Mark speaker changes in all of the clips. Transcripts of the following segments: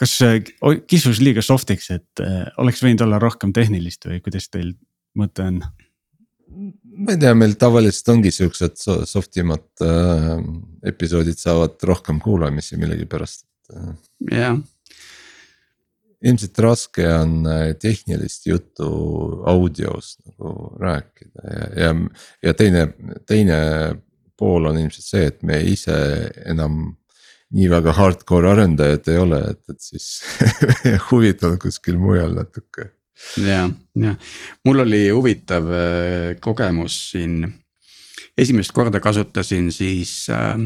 Speaker 1: kas äh, kisus liiga soft'iks, et äh, oleks võinud olla rohkem tehnilist või kuidas teil mõte on?
Speaker 2: ma ei tea, meil tavaliselt ongi siuksed soft imad äh, episoodid saavad rohkem kuulamisi millegipärast.
Speaker 3: Äh. jah.
Speaker 2: ilmselt raske on tehnilist juttu audios nagu rääkida ja, ja, ja teine, teine pool on ilmselt see, et me ise enam nii väga hardcore arendajad ei ole, et, et siis huvitav kuskil mujal natuke.
Speaker 3: ja, ja mul oli huvitav äh, kogemus siin, esimest korda kasutasin siis äh,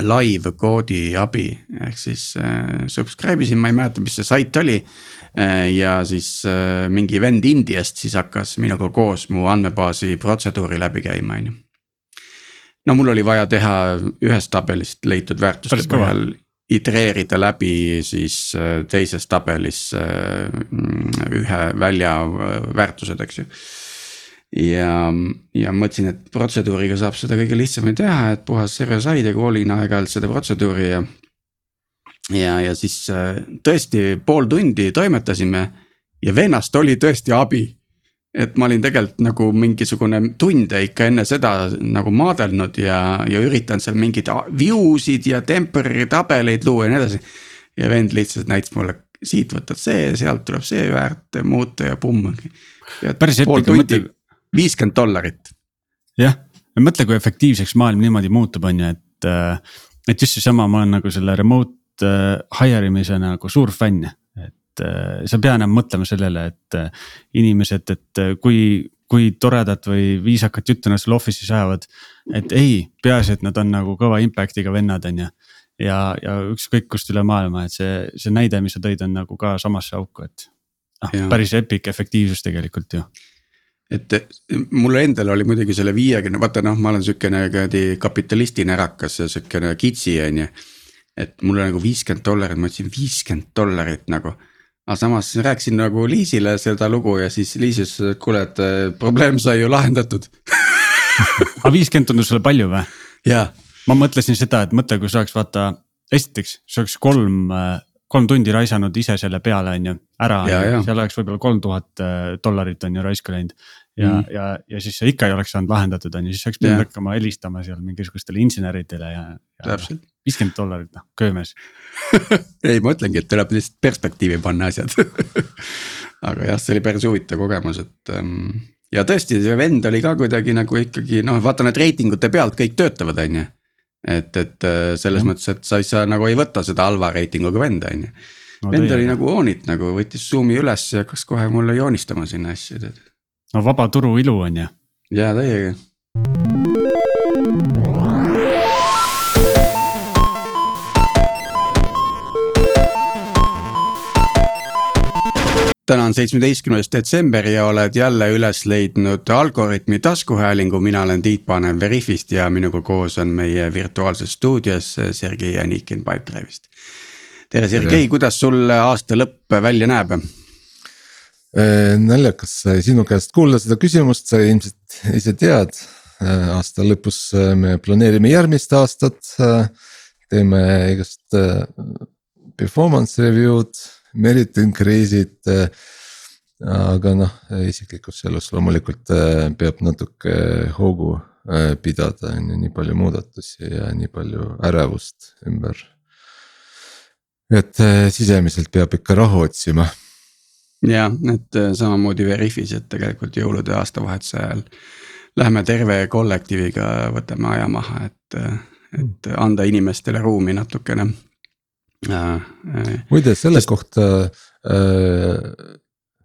Speaker 3: live koodi abi, ehk siis äh, subscribe isin, ma ei mäleta, mis see sait oli äh,. ja siis äh, mingi vend Indiast siis hakkas minuga koos mu andmebaasi protseduuri läbi käima, on ju no mul oli vaja teha ühest tabelist leitud väärtuste põhjal itereerida läbi siis äh, teises tabelis äh, ühe välja äh, väärtused, eks ju. ja, ja mõtlesin, et protseduuriga saab seda kõige lihtsamini teha, et puhas server side ja koolin aeg-ajalt seda protseduuri ja. ja, ja siis tõesti pool tundi toimetasime ja vennast oli tõesti abi et ma olin tegelikult nagu mingisugune tunde ikka enne seda nagu maadelnud ja, ja üritanud seal mingeid view sid ja temporary tabeleid luua ja nii edasi. ja vend lihtsalt näitas mulle, siit võtad see, sealt tuleb see väärt muuta ja pumm.
Speaker 1: päris epiga, mõtle.
Speaker 3: viiskümmend dollarit.
Speaker 1: jah, mõtle, kui efektiivseks maailm niimoodi muutub, on ju, et, äh, et just seesama, ma olen nagu selle remote äh, hire imise nagu suur fänn et äh, sa ei pea enam mõtlema sellele, et äh, inimesed, et äh, kui, kui toredat või viisakat juttu nad seal office'is ajavad. et ei, peaasi, et nad on nagu kõva impact'iga vennad, on ju. ja, ja ükskõik kust üle maailma, et see, see näide, mis sa tõid, on nagu ka samasse auku, et. noh, päris epic efektiivsus tegelikult ju
Speaker 3: et mul endal oli muidugi selle viiekümne, vaata noh, ma olen sihukene kuradi kapitalisti närakas ja sihukene kitsi on ju. et mul oli nagu viiskümmend dollarit, ma ütlesin viiskümmend dollarit nagu aga samas rääkisin nagu Liisile seda lugu ja siis Liis ütles, et kuule, et äh, probleem sai ju lahendatud
Speaker 1: aga viiskümmend tundus sulle palju või?
Speaker 3: jaa.
Speaker 1: ma mõtlesin seda, et mõtle, kui sa oleks vaata, esiteks, sa oleks kolm, äh, kolm tundi raisanud ise selle peale, on ju, ära, seal oleks võib-olla kolm tuhat äh, dollarit on ju raisku läinud ja mm., ja, ja siis see ikka ei oleks saanud lahendatud, on ju, siis oleks pidanud yeah. hakkama helistama seal mingisugustele inseneridele ja, ja. viiskümmend dollarit, noh, köömes
Speaker 3: ei, ma ütlengi, et tuleb lihtsalt perspektiivi panna asjad aga jah, see oli päris huvitav kogemus, et ähm, ja tõesti, see vend oli ka kuidagi nagu ikkagi noh, vaata need reitingute pealt kõik töötavad, on ju. et, et äh, selles mm. mõttes, et sa ei saa nagu ei võta seda halva reitinguga venda, on ju. vend oli nagu oonit nagu võttis Zoom'i üles ja hakkas kohe mulle joonistama sinna asju, tead
Speaker 1: no vaba turu ilu on ju.
Speaker 3: jaa, täiega. täna on seitsmeteistkümnes detsember ja oled jälle üles leidnud Algorütmi taskuhäälingu, mina olen Tiit Panev Veriffist ja minuga koos on meie virtuaalses stuudios Sergei Anikin Pipedrive'ist. tere Sergei, kuidas sul aasta lõpp välja näeb?
Speaker 2: Äh, naljakas sai sinu käest kuulda seda küsimust, sa ilmselt ise tead. Äh, aasta lõpus äh, me planeerime järgmist aastat. teeme igast performance review'd, merit increase'id. aga noh, isiklikus elus loomulikult peab natuke hoogu pidada, on ju, nii palju muudatusi ja nii palju ärevust ümber. et sisemiselt peab ikka rahu otsima
Speaker 3: jah, et äh, samamoodi Veriffis, et tegelikult jõulude ja aastavahetuse ajal. Lähme terve kollektiiviga, võtame aja maha, et, äh, et anda inimestele ruumi natukene
Speaker 2: äh,. muide, selle sest... kohta äh,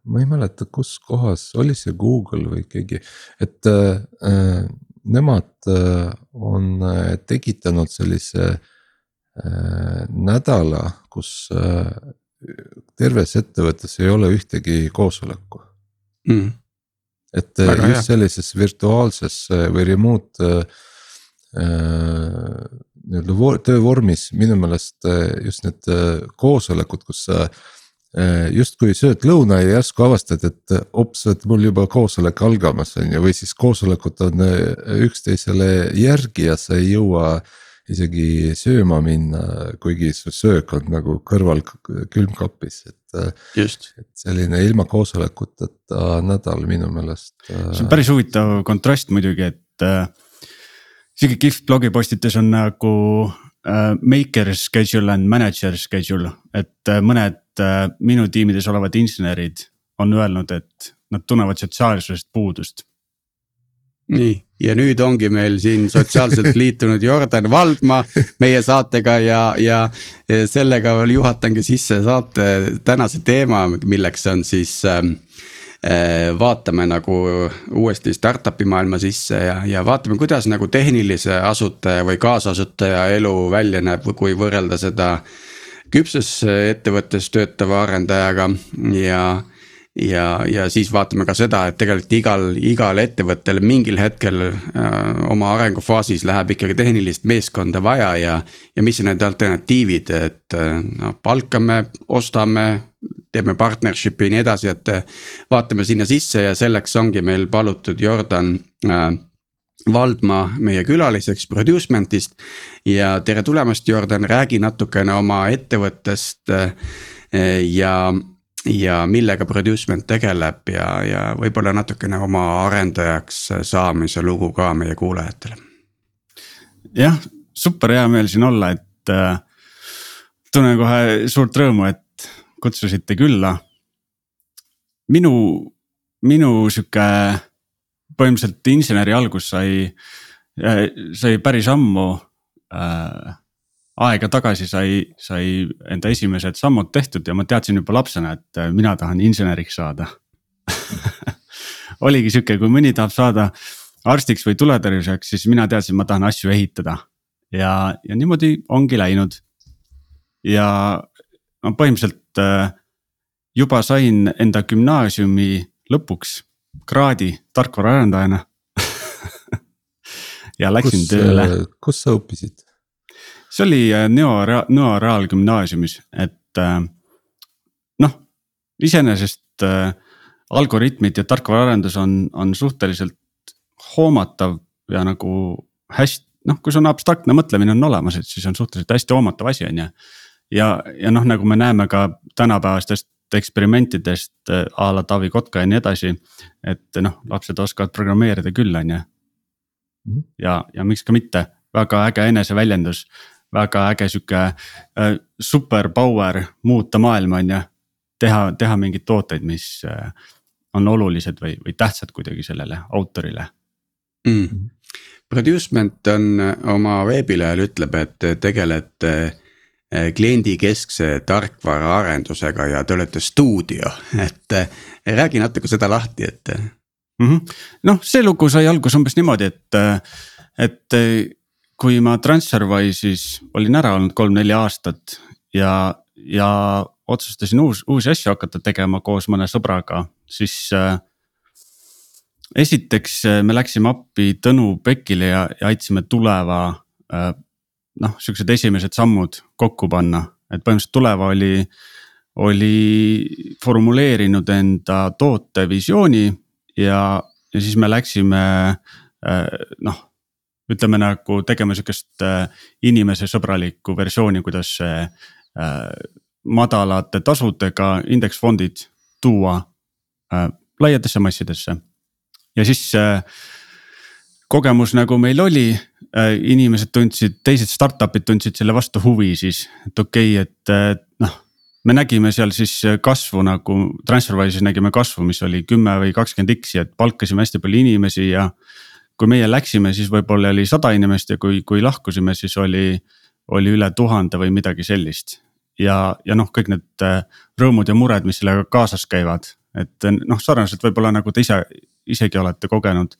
Speaker 2: ma ei mäleta, kus kohas, oli see Google või keegi, et äh, nemad äh, on tekitanud sellise äh, nädala, kus äh, terves ettevõttes ei ole ühtegi koosoleku mm.. et äh, Väga just hea. sellises virtuaalses äh, või remote äh, nii-öelda töövormis minu meelest just need koosolekud, kus sa justkui sööd lõuna ja järsku avastad, et ops, et mul juba koosolek algamas on ju, või siis koosolekud on üksteisele järgi ja sa ei jõua isegi sööma minna, kuigi su söök on nagu kõrval külmkapis, et.
Speaker 3: just.
Speaker 2: et selline ilma koosolekuteta nädal minu meelest.
Speaker 1: see on päris huvitav kontrast muidugi, et äh, isegi kihvt blogipostitus on nagu äh, maker schedule and manager schedule, et äh, mõned äh, minu tiimides olevad insenerid on öelnud, et nad tunnevad sotsiaalsusest puudust
Speaker 3: nii, ja nüüd ongi meil siin sotsiaalselt liitunud Jordan Valdma meie saatega ja, ja sellega juhatangi sisse saate tänase teema, milleks on siis ähm, äh, vaatame nagu uuesti startup'i maailma sisse ja, ja vaatame, kuidas nagu tehnilise asutaja või kaasasutaja elu välja näeb, kui võrrelda seda küpses ettevõttes töötava arendajaga ja ja, ja siis vaatame ka seda, et tegelikult igal, igal ettevõttel mingil hetkel äh, oma arengufaasis läheb ikkagi tehnilist meeskonda vaja ja. ja mis on need alternatiivid, et äh, noh, palkame, ostame, teeme partnership'i ja nii edasi, et äh, vaatame sinna sisse ja selleks ongi meil palutud Jordan äh, Valdma meie külaliseks Producement'ist. ja tere tulemast, Jordan, räägi natukene oma ettevõttest äh, ja ja millega Producement tegeleb ja, ja võib-olla natukene oma arendajaks saamise lugu ka meie kuulajatele.
Speaker 1: jah, super hea meel siin olla, et äh, tunnen kohe suurt rõõmu, et kutsusite külla. minu, minu sihuke põhimõtteliselt inseneri algus sai, äh, sai päris ammu äh, aega tagasi sai, sai enda esimesed sammud tehtud ja ma teadsin juba lapsena, et äh, mina tahan inseneriks saada oligi sihuke, kui mõni tahab saada arstiks või tuletõrjuseks, siis mina teadsin, ma tahan asju ehitada. ja, ja niimoodi ongi läinud. ja no põhimõtteliselt äh, juba sain enda gümnaasiumi lõpuks kraadi tarkvaraarendajana ja läksin kus, tööle.
Speaker 2: Äh, kus sa õppisid?
Speaker 1: See oli äh, Nõo, Nõo Reaalgümnaasiumis, et äh, noh, iseenesest äh, algoritmid ja tarkvaraarendus on, on suhteliselt hoomatav ja nagu hästi, noh, kui sul on abstraktne mõtlemine on olemas, et siis on suhteliselt hästi hoomatav asi, on ju. ja, ja noh, nagu me näeme ka tänapäevastest eksperimentidest a la Taavi Kotka ja nii edasi. et noh, lapsed oskavad programmeerida küll, on ju. Mhm. ja, ja miks ka mitte, väga äge eneseväljendus väga äge sihuke äh, super power muuta maailma, on ju. teha, teha mingeid tooteid, mis äh, on olulised või, või tähtsad kuidagi sellele autorile.
Speaker 3: Mm.. Producement on oma veebilehel ütleb, et tegelete äh, kliendikeskse tarkvaraarendusega ja te olete stuudio, et äh, räägi natuke seda lahti, et
Speaker 1: mm -hmm.. noh, see lugu sai alguse umbes niimoodi, et, äh, et kui ma Transferwise'is olin ära olnud kolm-neli aastat ja, ja otsustasin uus, uusi asju hakata tegema koos mõne sõbraga, siis äh,. esiteks äh, me läksime appi Tõnu Pekile ja, ja aitasime Tuleva äh, noh, siuksed esimesed sammud kokku panna, et põhimõtteliselt Tuleva oli, oli formuleerinud enda tootevisiooni ja, ja siis me läksime äh, noh ütleme nagu tegema sihukest äh, inimesesõbralikku versiooni, kuidas see äh, madalate tasudega indeksfondid tuua äh, laiadesse massidesse. ja siis kogemus nagu meil oli, inimesed tundsid, teised startup'id tundsid selle vastu huvi siis, et okei okay,, et noh me nägime seal siis kasvu nagu Transferwise'is nägime kasvu, mis oli kümme või kakskümmend X-i, et palkasime hästi palju inimesi ja kui meie läksime, siis võib-olla oli sada inimest ja kui, kui lahkusime, siis oli, oli üle tuhande või midagi sellist. ja, ja noh, kõik need äh, rõõmud ja mured, mis sellega kaasas käivad, et noh, sarnaselt võib-olla nagu te ise, isegi olete kogenud.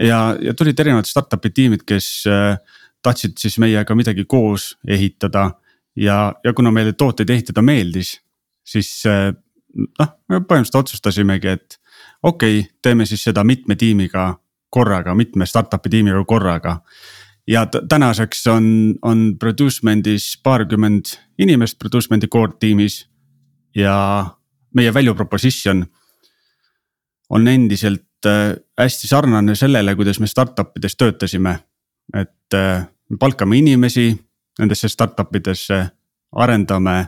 Speaker 1: ja, ja tulid erinevad startup'i tiimid, kes äh, tahtsid siis meiega midagi koos ehitada. ja, ja kuna meile tooteid ehitada meeldis, siis äh, noh, põhimõtteliselt otsustasimegi, et okei okay,, teeme siis seda mitme tiimiga korraga, mitme startup'i tiimiga korraga. ja tänaseks on, on Producement'is paarkümmend inimest Producement'i core tiimis. ja meie value proposition on endiselt äh, hästi sarnane sellele, kuidas me startup ides töötasime. et äh, palkame inimesi nendesse startup idesse, arendame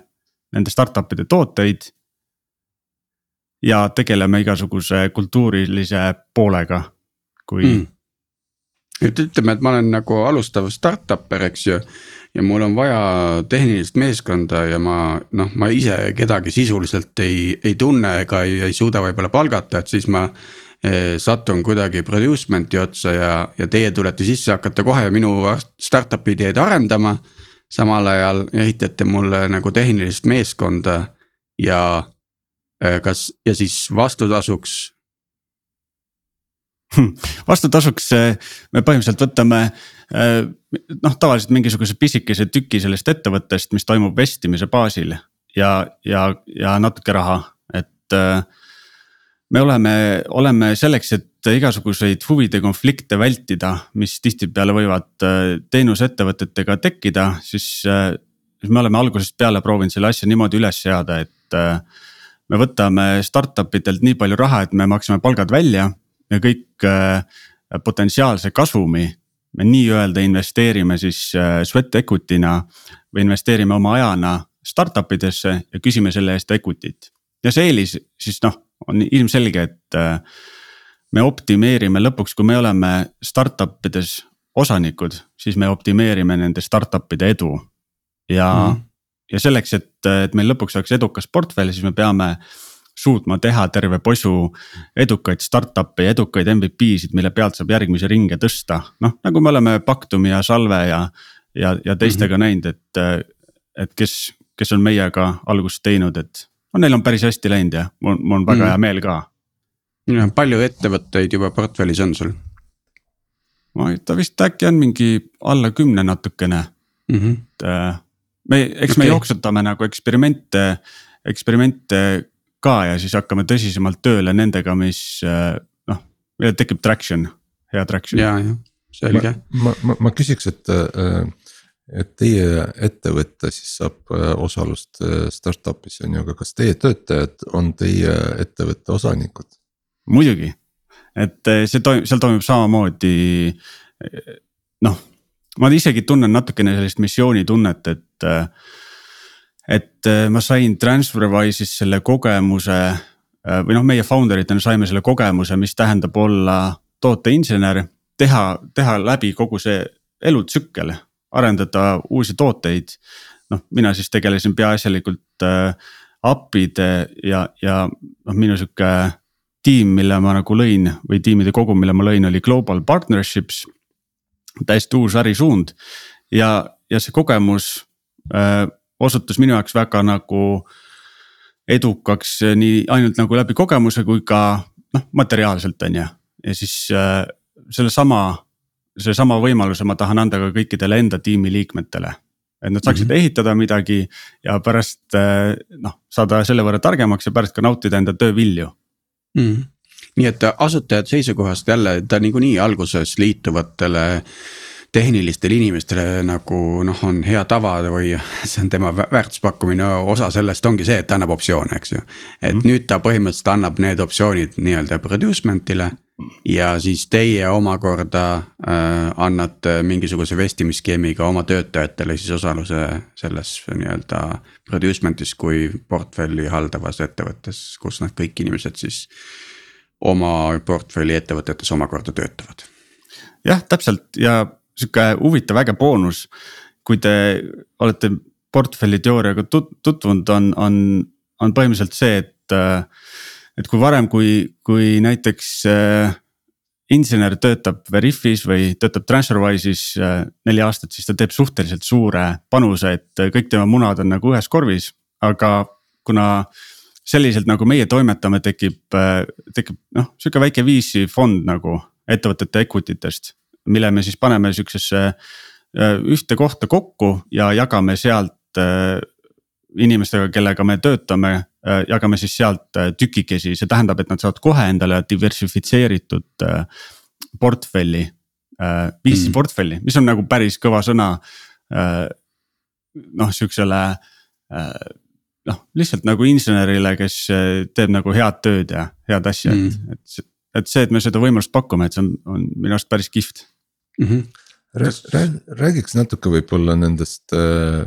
Speaker 1: nende startup'ide tooteid. ja tegeleme igasuguse kultuurilise poolega, kui mm
Speaker 3: et ütleme, et ma olen nagu alustav startup'er, eks ju. ja mul on vaja tehnilist meeskonda ja ma noh, ma ise kedagi sisuliselt ei, ei tunne ega ei, ei suuda võib-olla palgata, et siis ma eh,. satun kuidagi producement'i otsa ja, ja teie tulete sisse, hakkate kohe minu startup'i ideed arendama. samal ajal ehitate mulle nagu tehnilist meeskonda ja eh, kas ja siis vastutasuks
Speaker 1: vastutasuks me põhimõtteliselt võtame äh, noh, tavaliselt mingisuguse pisikese tüki sellest ettevõttest, mis toimub vestimise baasil ja, ja, ja natuke raha, et äh, me oleme, oleme selleks, et igasuguseid huvide konflikte vältida, mis tihtipeale võivad teenusettevõtetega tekkida, siis, siis me oleme algusest peale proovinud selle asja niimoodi üles seada, et me võtame startup idelt nii palju raha, et me maksame palgad välja ja kõik äh, potentsiaalse kasumi me nii-öelda investeerime siis äh, sweat equity'na või investeerime oma ajana startup idesse ja küsime selle eest equity't. ja see eelis siis noh, on ilmselge, et äh, me optimeerime lõpuks, kui me oleme startup ides osanikud, siis me optimeerime nende startup'ide edu. ja mm., ja selleks, et, et meil lõpuks oleks edukas portfell, siis me peame suutma teha terve posu edukaid startup'e ja edukaid MVP-sid, mille pealt saab järgmisi ringe tõsta. noh, nagu me oleme Pactumi ja Salve ja, ja, ja teistega mm -hmm. näinud, et, et kes, kes on meiega algust teinud, et no neil on päris hästi läinud ja mul, mul on väga mm hea meel ka.
Speaker 3: palju ettevõtteid juba portfellis on sul?
Speaker 1: ma ei, ta vist äkki on mingi alla kümne natukene mm. -hmm. et äh, me, eks okay. me jooksutame nagu eksperimente, eksperimente ka ja siis hakkame tõsisemalt tööle nendega, mis äh, noh, tekib traction, hea traction.
Speaker 3: ja, jah, selge.
Speaker 2: ma, ma, ma küsiks, et, äh, et teie ettevõte siis saab äh, osalust startup'is on ju, aga kas teie töötajad on teie ettevõtte osanikud?
Speaker 1: muidugi, et see toimub, seal toimub samamoodi noh, ma isegi tunnen natukene sellist missioonitunnet, et et äh, ma sain TransferWise'is selle kogemuse äh, või noh, meie founder itena saime selle kogemuse, mis tähendab olla tooteinsener. teha, teha läbi kogu see elutsükkel, arendada uusi tooteid. noh, mina siis tegelesin peaasjalikult äh, API-de ja, ja noh, minu sihuke tiim, mille ma nagu lõin või tiimide kogum, mille ma lõin, oli Global Partnerships. täiesti uus ärisuund ja, ja see kogemus äh, osutus minu jaoks väga nagu edukaks nii ainult nagu läbi kogemuse kui ka noh, materiaalselt on ju. ja siis äh, sellesama, sellesama võimaluse ma tahan anda ka kõikidele enda tiimiliikmetele. et nad saaksid mm -hmm. ehitada midagi ja pärast äh, noh, saada selle võrra targemaks ja pärast ka nautida enda töö vilju
Speaker 3: mm. -hmm. nii et asutajate seisukohast jälle ta niikuinii alguses liituvatele tehnilistele inimestele nagu noh, on hea tava või see on tema väärtuspakkumine, osa sellest ongi see, et ta annab optsioone, eks ju. et mm -hmm. nüüd ta põhimõtteliselt annab need optsioonid nii-öelda producement'ile ja siis teie omakorda äh, annate mingisuguse vestimiskeemiga oma töötajatele siis osaluse selles nii-öelda producement'is kui portfelli haldavas ettevõttes, kus nad kõik inimesed siis oma portfelli ettevõtetes omakorda töötavad.
Speaker 1: jah, täpselt ja sihuke huvitav äge boonus. kui te olete portfelli teooriaga tutvunud, on, on, on põhimõtteliselt see, et. et kui varem, kui, kui näiteks äh, insener töötab Veriffis või töötab TransferWise'is äh, neli aastat, siis ta teeb suhteliselt suure panuse, et kõik tema munad on nagu ühes korvis, aga kuna selliselt nagu meie toimetame, tekib, äh, tekib noh, sihuke väike VC fond nagu ettevõtete equity test mille me siis paneme sihukesesse äh, ühte kohta kokku ja jagame sealt äh, inimestega, kellega me töötame, äh, jagame siis sealt tükikesi, see tähendab, et nad saavad kohe endale diversifitseeritud portfelli. VC mm. portfelli, mis on nagu päris kõva sõna. noh, sihukesele noh, lihtsalt nagu insenerile, kes teeb nagu head tööd ja head asja mm., et, et. et see, et me seda võimalust pakume, et see on, on minu arust päris kihvt
Speaker 2: mm. -hmm. räägiks natuke võib-olla nendest äh,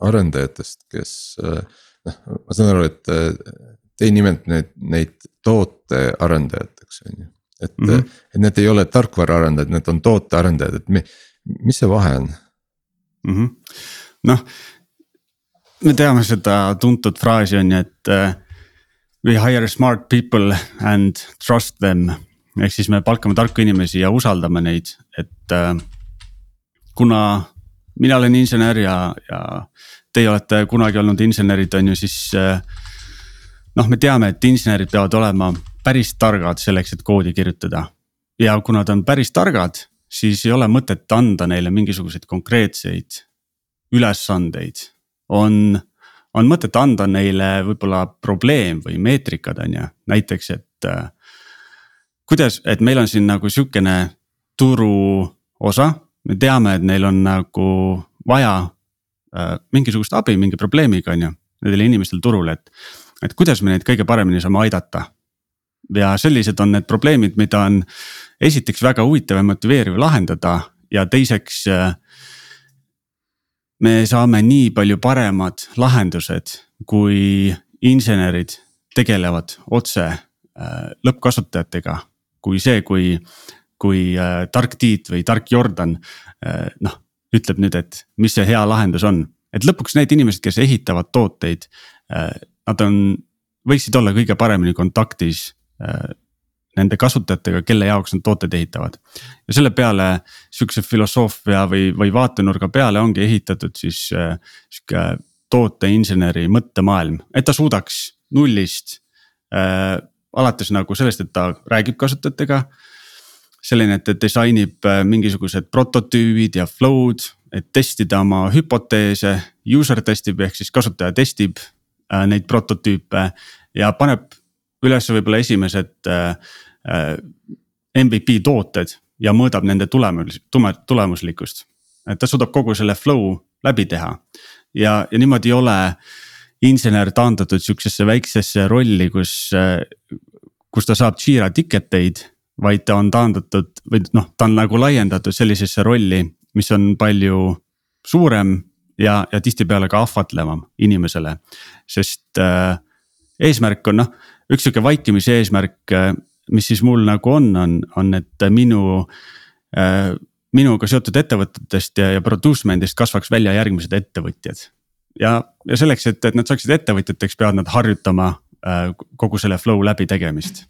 Speaker 2: arendajatest, kes äh, noh, ma saan aru, et äh, te ei nimeta neid, neid tootearendajateks, on ju. et mm, -hmm. et need ei ole tarkvaraarendajad, need on tootearendajad, et mi, mis see vahe on
Speaker 1: mm -hmm.? noh, me teame seda tuntud fraasi on ju, et uh, we hire smart people and trust them ehk siis me palkame tarku inimesi ja usaldame neid, et äh, kuna mina olen insener ja, ja teie olete kunagi olnud insenerid, on ju, siis äh,. noh, me teame, et insenerid peavad olema päris targad selleks, et koodi kirjutada. ja kuna nad on päris targad, siis ei ole mõtet anda neile mingisuguseid konkreetseid ülesandeid. on, on mõtet anda neile võib-olla probleem või meetrikad, on ju, näiteks, et äh, kuidas, et meil on siin nagu sihukene turuosa, me teame, et neil on nagu vaja äh, mingisugust abi mingi probleemiga, on ju, nendel inimestel turul, et. et kuidas me neid kõige paremini saame aidata. ja sellised on need probleemid, mida on esiteks väga huvitav ja motiveeriv lahendada ja teiseks äh, me saame nii palju paremad lahendused, kui insenerid tegelevad otse äh, lõppkasutajatega kui see, kui, kui äh, tark Tiit või tark Jordan äh, noh, ütleb nüüd, et mis see hea lahendus on. et lõpuks need inimesed, kes ehitavad tooteid äh,, nad on, võiksid olla kõige paremini kontaktis äh, nende kasutajatega, kelle jaoks nad tooteid ehitavad. ja selle peale sihukese filosoofia või, või vaatenurga peale ongi ehitatud siis äh, sihuke tooteinseneri mõttemaailm, et ta suudaks nullist äh, alates nagu sellest, et ta räägib kasutajatega. selline, et ta disainib äh, mingisugused prototüübid ja flow'd, et testida oma hüpoteese, user testib ehk siis kasutaja testib äh, neid prototüüpe ja paneb üles võib-olla esimesed äh, äh, MVP tooted ja mõõdab nende tulemus, tulemuslikkust. et ta suudab kogu selle flow läbi teha ja, ja niimoodi ei ole insener taandatud sihukesesse väiksesse rolli, kus, kus ta saab Jira ticket eid. vaid ta on taandatud või noh, ta on nagu laiendatud sellisesse rolli, mis on palju suurem ja, ja tihtipeale ka ahvatlevam inimesele. sest äh, eesmärk on noh, üks sihuke vaikimise eesmärk, äh, mis siis mul nagu on, on, on, et minu äh, minuga seotud ettevõtetest ja, ja producement'ist kasvaks välja järgmised ettevõtjad ja, ja selleks, et, et nad saaksid ettevõtjateks, peavad nad harjutama kogu selle flow läbitegemist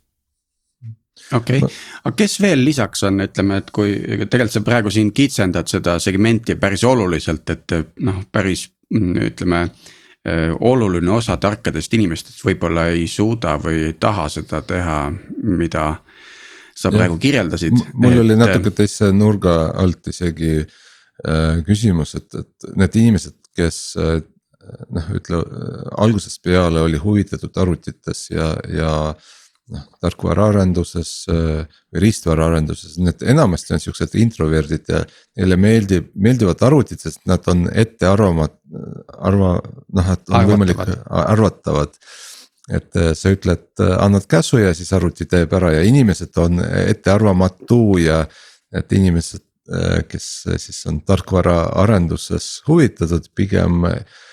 Speaker 3: okei okay., aga kes veel lisaks on, ütleme, et kui tegelikult sa praegu siin kitsendad seda segmenti päris oluliselt, et noh, päris ütleme äh, oluline osa tarkadest inimestest võib-olla ei suuda või ei taha seda teha, mida sa ja, praegu kirjeldasid.
Speaker 2: mul et... oli natuke teise nurga alt isegi äh, küsimus, et, et need inimesed, kes äh, noh, ütle algusest peale oli huvitatud arvutites ja, ja noh, tarkvaraarenduses või riistvaraaarenduses, need enamasti on siuksed introverdid ja neile meeldib, meeldivad arvutid, sest nad on ettearvamat-, arva, noh, et on võimalik arvatavad. et äh, sa ütled, äh, annad käsu ja siis arvuti teeb ära ja inimesed on ettearvamatu ja et inimesed, äh, kes siis on tarkvaraarenduses huvitatud, pigem Äh,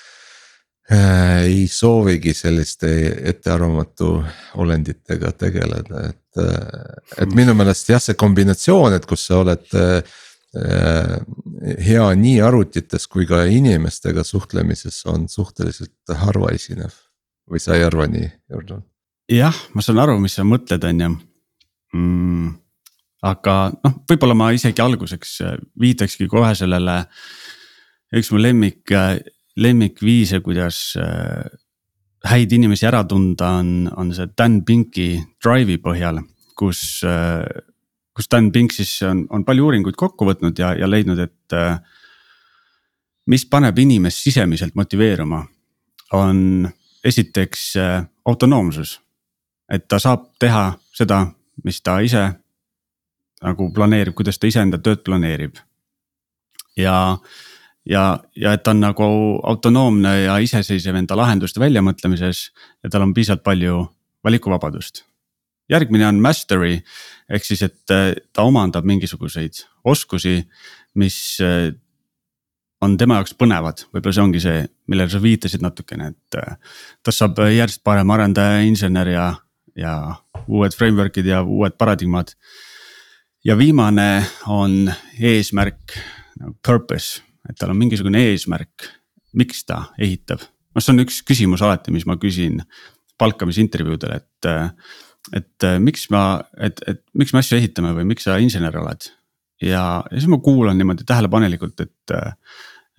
Speaker 2: ei soovigi selliste ettearvamatu olenditega tegeleda, et, äh, et minu meelest jah, see kombinatsioon, et kus sa oled äh, hea nii arvutites kui ka inimestega suhtlemises on suhteliselt harva esinev. või sa ei arva nii, Jordan?
Speaker 1: jah, ma saan aru, mis sa mõtled, on ju mm,. aga noh, võib-olla ma isegi alguseks viitakski kohe sellele, üks mu lemmik lemmikviise, kuidas äh, häid inimesi ära tunda, on, on see Dan Pinki Drive'i põhjal, kus, äh, kus Dan Pink siis on, on palju uuringuid kokku võtnud ja, ja leidnud, et. Äh, mis paneb inimest sisemiselt motiveeruma, on esiteks autonoomsus. et ta saab teha seda, mis ta ise nagu planeerib, kuidas ta iseenda tööd planeerib. ja ja, ja et ta on nagu autonoomne ja iseseisev enda lahenduste väljamõtlemises ja tal on piisavalt palju valikuvabadust. järgmine on mastery ehk siis, et äh, ta omandab mingisuguseid oskusi, mis on tema jaoks põnevad, võib-olla see ongi see, millele sa viitasid natukene, et. tast saab järjest parem arendaja, insener ja, ja uued framework'id ja uued paradigmad. ja viimane on eesmärk, purpose, et tal on mingisugune eesmärk, miks ta ehitab. noh, see on üks küsimus alati, mis ma küsin palkamisintervjuudel, et. et miks ma, et, et miks me asju ehitame või miks sa insener oled ja, ja siis ma kuulan niimoodi tähelepanelikult, et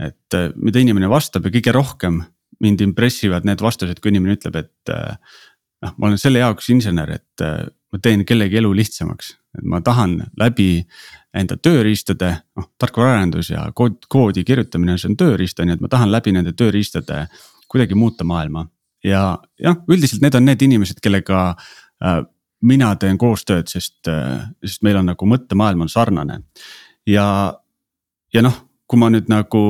Speaker 1: et mida inimene vastab ja kõige rohkem mind impressivad need vastused, kui inimene ütleb, et noh, ma olen selle jaoks insener, et ma teen kellegi elu lihtsamaks. et ma tahan läbi enda tööriistade, noh tarkvaraarendus ja kood, koodi kirjutamine, see on tööriist on ju, et ma tahan läbi nende tööriistade kuidagi muuta maailma. ja jah, üldiselt need on need inimesed, kellega äh, mina teen koostööd, sest äh,, sest meil on nagu mõttemaailm on sarnane. ja, ja noh kui ma nüüd nagu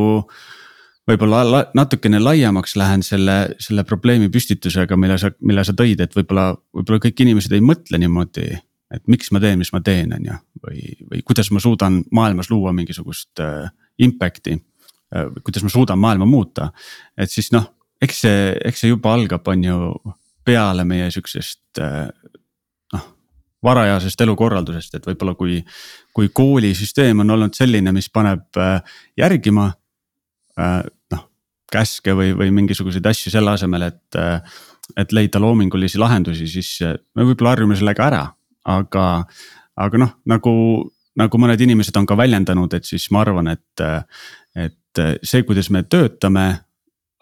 Speaker 1: võib-olla la, natukene laiemaks lähen selle, selle probleemi püstitusega, mille sa, mille sa tõid, et võib-olla, võib-olla kõik inimesed ei mõtle niimoodi. Et miks ma teen, mis ma teen, on ju, või, või kuidas ma suudan maailmas luua mingisugust äh, impact'i äh,. kuidas ma suudan maailma muuta, et siis noh, eks see, eks see juba algab, on ju peale meie sihukesest äh, varajasest elukorraldusest, et võib-olla kui, kui koolisüsteem on olnud selline, mis paneb äh, järgima äh, noh, käske või, või mingisuguseid asju selle asemel, et, äh, et leida loomingulisi lahendusi, siis me võib-olla harjume sellega ära, aga, aga noh, nagu, nagu mõned inimesed on ka väljendanud, et siis ma arvan, et, et see, kuidas me töötame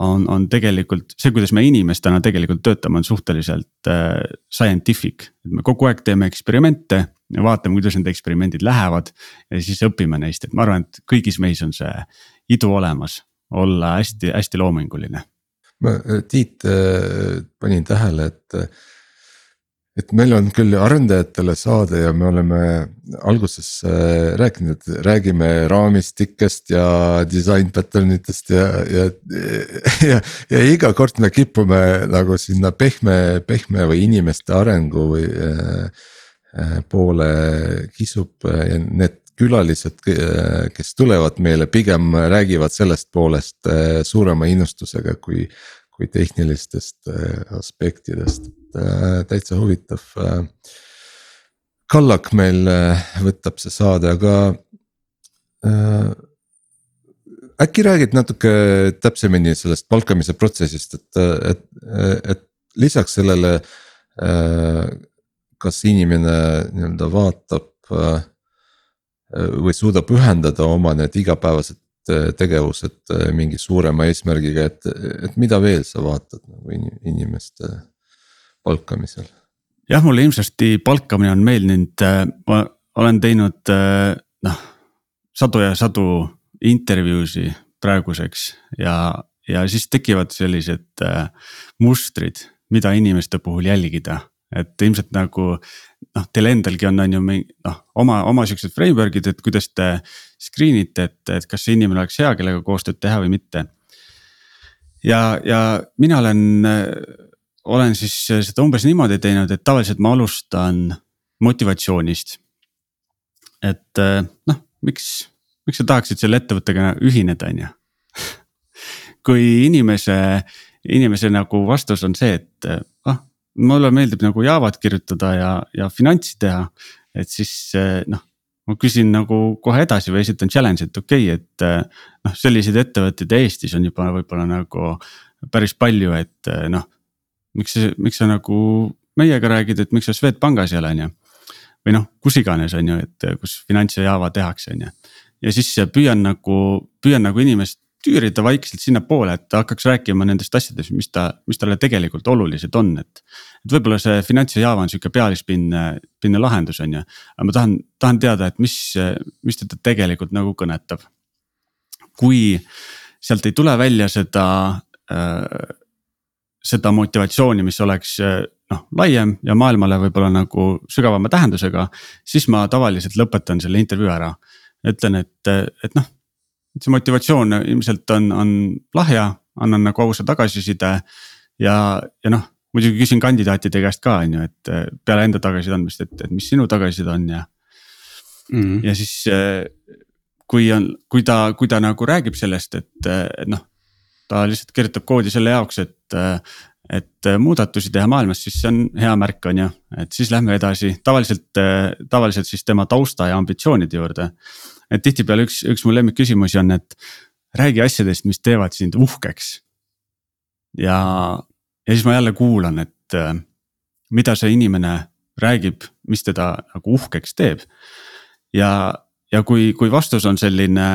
Speaker 1: on, on tegelikult see, kuidas me inimestena tegelikult töötame, on suhteliselt äh, scientific. et me kogu aeg teeme eksperimente ja vaatame, kuidas need eksperimendid lähevad ja siis õpime neist, et ma arvan, et kõigis meis on see idu olemas, olla hästi-hästi loominguline.
Speaker 2: ma Tiit äh, panin tähele, et et meil on küll arendajatele saade ja me oleme alguses äh, rääkinud, et räägime raamistikest ja disain pattern itest ja, ja, ja, ja iga kord me kipume nagu sinna pehme, pehme või inimeste arengu või äh, äh poole kisub ja need külalised, kes tulevad meile, pigem räägivad sellest poolest äh, suurema innustusega kui, kui tehnilistest aspektidest Äh, täitsa huvitav. Äh, Kallak meil äh, võtab see saade, aga äkki räägid natuke täpsemini sellest palkamise protsessist, et, et, et lisaks sellele. kas inimene nii-öelda vaatab või suudab ühendada oma need igapäevased tegevused mingi suurema eesmärgiga, et, et mida veel sa vaatad nagu inimeste palkamisel?
Speaker 1: jah, mulle ilmsesti palkamine on meeldinud, äh, ma olen teinud noh sadu ja sadu intervjuusi praeguseks ja, ja siis tekivad sellised mustrid, mida inimeste puhul jälgida. et ilmselt nagu noh, teil endalgi on, on ju noh, oma, oma siuksed framework'id, et kuidas te screen ite, et, et kas see inimene oleks hea, kellega koostööd teha või mitte. ja, ja mina olen olen siis seda umbes niimoodi teinud, et tavaliselt ma alustan motivatsioonist. et noh, miks, miks sa tahaksid selle ettevõttega ühineda, on ju. kui inimese, inimese nagu vastus on see, et ah, mulle meeldib nagu Java't kirjutada ja, ja finantsi teha. et siis noh, ma küsin nagu kohe edasi või esitan challenge'i, et okei okay,, et noh, selliseid ettevõtteid Eestis on juba võib-olla nagu päris palju, et noh miks miks sa nagu meiega räägid, et miks sa Swedbankis ei ole, on ju. või noh, kus iganes, on ju, et kus finants ja Java tehakse, on ju. ja siis püüan nagu, püüan nagu inimest tüürida vaikselt sinnapoole, et ta hakkaks rääkima nendest asjadest, mis ta, mis talle tegelikult olulised on, et. et võib-olla see finants ja Java on sihuke pealispinne, pinne lahendus, on ju. aga ma tahan, tahan teada, et mis, mis teda tegelikult nagu kõnetab. kui sealt ei tule välja seda äh, seda motivatsiooni, mis oleks noh, laiem ja maailmale võib-olla nagu sügavama tähendusega. siis ma tavaliselt lõpetan selle intervjuu ära, ütlen, et, et noh, et see motivatsioon ilmselt on, on lahja, annan nagu ausa tagasiside. ja, ja noh, muidugi küsin kandidaatide käest ka, on ju, et peale enda tagasiside andmist, et, et mis sinu tagasiside on ja. mm. -hmm. ja siis kui on, kui ta, kui ta nagu räägib sellest, et noh, ta lihtsalt kirjutab koodi selle jaoks, et et muudatusi teha maailmas, siis see on hea märk, on ju, et siis lähme edasi, tavaliselt, tavaliselt siis tema tausta ja ambitsioonide juurde. Et tihtipeale üks, üks mu lemmikküsimusi on, et räägi asjadest, mis teevad sind uhkeks. ja, ja siis ma jälle kuulan, et mida see inimene räägib, mis teda nagu uhkeks teeb. ja, ja kui, kui vastus on selline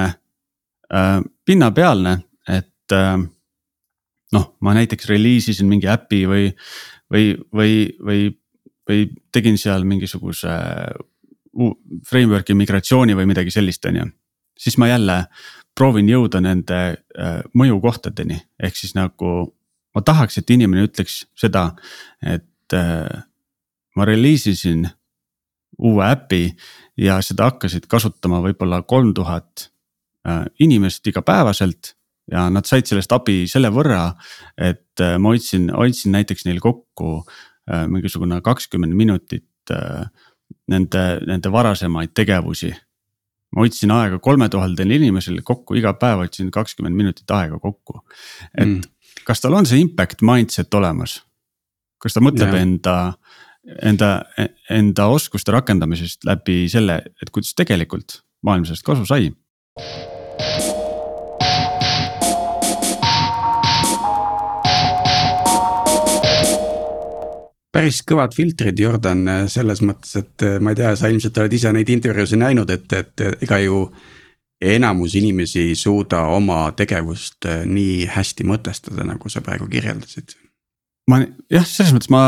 Speaker 1: äh, pinnapealne, et äh, noh, ma näiteks reliis isin mingi äpi või, või, või, või, või tegin seal mingisuguse framework'i migratsiooni või midagi sellist, on ju. siis ma jälle proovin jõuda nende äh, mõjukohtadeni, ehk siis nagu ma tahaks, et inimene ütleks seda, et äh, ma reliisisin uue äpi ja seda hakkasid kasutama võib-olla kolm tuhat äh, inimest igapäevaselt ja nad said sellest abi selle võrra, et ma hoidsin, hoidsin näiteks neil kokku mingisugune kakskümmend minutit äh, nende, nende varasemaid tegevusi. ma hoidsin aega kolme tuhandel inimesel kokku, iga päev hoidsin kakskümmend minutit aega kokku. et mm. kas tal on see impact mindset olemas? kas ta mõtleb yeah. enda, enda, enda oskuste rakendamisest läbi selle, et kuidas tegelikult maailm sellest kasu sai?
Speaker 3: Päris kõvad filtrid, Jordan, selles mõttes, et eh, ma ei tea, sa ilmselt oled ise neid intervjuusid näinud, et, et ega ju. enamus inimesi ei suuda oma tegevust nii hästi mõtestada, nagu sa praegu kirjeldasid.
Speaker 1: ma jah, selles mõttes ma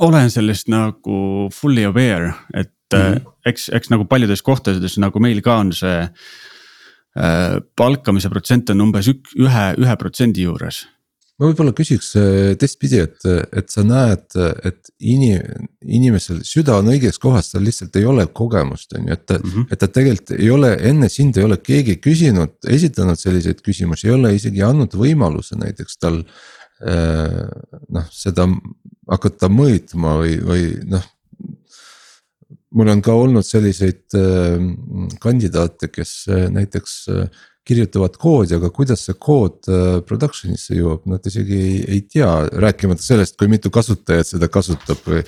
Speaker 1: olen sellest nagu fully aware, et mm -hmm. eks, eks nagu paljudes kohtades nagu meil ka on see äh,. palkamise protsent on umbes ük, ühe, ühe protsendi juures
Speaker 2: ma võib-olla küsiks äh, teistpidi, et, et sa näed, et ini-, inimesel süda on õiges kohas, tal lihtsalt ei ole kogemust, on ju, et mm. -hmm. et ta tegelikult ei ole, enne sind ei ole keegi küsinud, esitanud selliseid küsimusi, ei ole isegi andnud võimaluse näiteks tal. Äh, noh, seda hakata mõõtma või, või noh. mul on ka olnud selliseid äh, kandidaate, kes näiteks kirjutavad koodi, aga kuidas see kood äh, production'isse jõuab, nad isegi ei, ei tea, rääkimata sellest, kui mitu kasutajat seda kasutab või.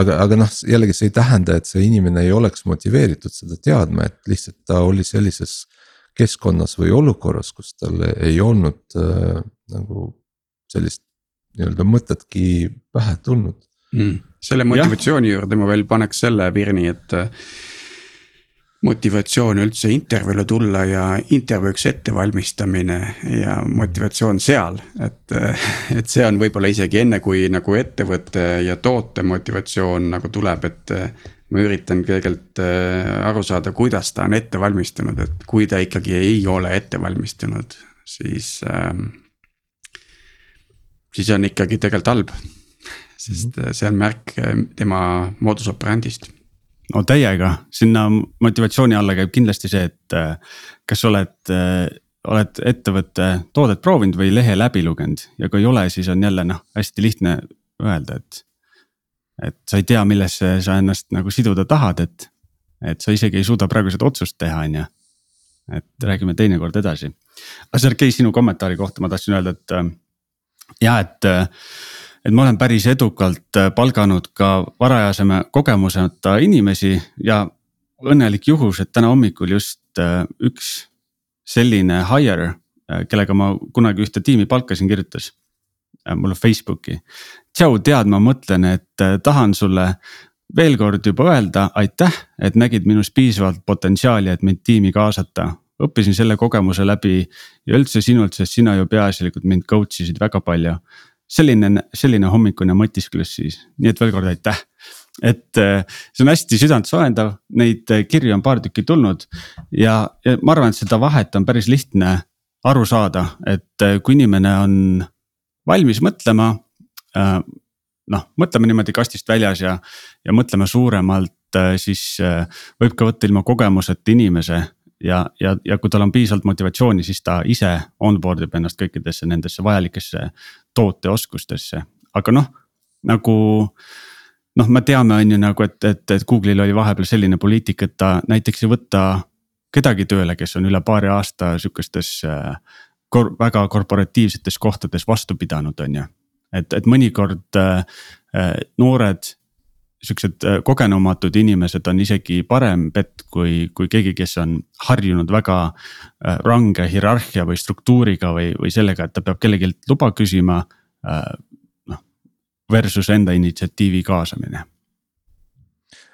Speaker 2: aga, aga noh, jällegi see ei tähenda, et see inimene ei oleks motiveeritud seda teadma, et lihtsalt ta oli sellises keskkonnas või olukorras, kus tal ei olnud äh, nagu sellist nii-öelda mõtetki pähe tulnud
Speaker 3: mm.. selle motivatsiooni ja. juurde ma veel paneks selle Virni, et motivatsioon üldse intervjuule tulla ja intervjuuks ettevalmistamine ja motivatsioon seal, et. et see on võib-olla isegi enne, kui nagu ettevõtte ja toote motivatsioon nagu tuleb, et. ma üritan kõigepealt äh, aru saada, kuidas ta on ette valmistunud, et kui ta ikkagi ei ole ette valmistunud, siis ähm,. siis on ikkagi tegelikult halb, sest mhm. see on märk äh, tema modus operandi'st
Speaker 1: no täiega, sinna motivatsiooni alla käib kindlasti see, et äh, kas oled, äh, oled ettevõtte toodet proovinud või lehe läbi lugenud ja kui ei ole, siis on jälle noh, hästi lihtne öelda, et. et sa ei tea, millesse sa ennast nagu siduda tahad, et, et sa isegi ei suuda praegu seda otsust teha, on ju. et räägime teinekord edasi. aga Sergei, sinu kommentaari kohta ma tahtsin öelda, et äh, ja et et ma olen päris edukalt äh, palganud ka varajasema kogemuseta inimesi ja õnnelik juhus, et täna hommikul just äh, üks selline hire, äh, kellega ma kunagi ühte tiimi palkasin, kirjutas mulle Facebooki. tšau, tead, ma mõtlen, et tahan sulle veel kord juba öelda aitäh, et nägid minus piisavalt potentsiaali, et mind tiimi kaasata. õppisin selle kogemuse läbi ja üldse sinult, sest sina ju peaasjalikult mind coach isid väga palju selline, selline hommikune mõtisklus siis, nii et veel kord aitäh. et äh, see on hästi südantsoojendav, neid äh, kirju on paar tükki tulnud ja, ja ma arvan, et seda vahet on päris lihtne aru saada, et äh, kui inimene on valmis mõtlema. noh, mõtleme niimoodi kastist väljas ja, ja mõtleme suuremalt, siis võib ka võtta ilma kogemuseta inimese ja, ja, ja kui tal on piisavalt motivatsiooni, siis ta ise onboard ib ennast kõikidesse nendesse vajalikesse tooteoskustesse, aga noh, nagu noh, me teame, on ju nagu, et, et, et Google'il oli vahepeal selline poliitika, et ta näiteks ei võta kedagi tööle, kes on üle paari aasta sihukestes äh, kor, väga korporatiivsetes kohtades vastu pidanud, on ju. et, et mõnikord äh, äh noored siuksed äh, kogenumatud inimesed on isegi parem pett kui, kui keegi, kes on harjunud väga äh, range hierarhia või struktuuriga või, või sellega, et ta peab kellelgi luba küsima. noh, versus enda initsiatiivi kaasamine.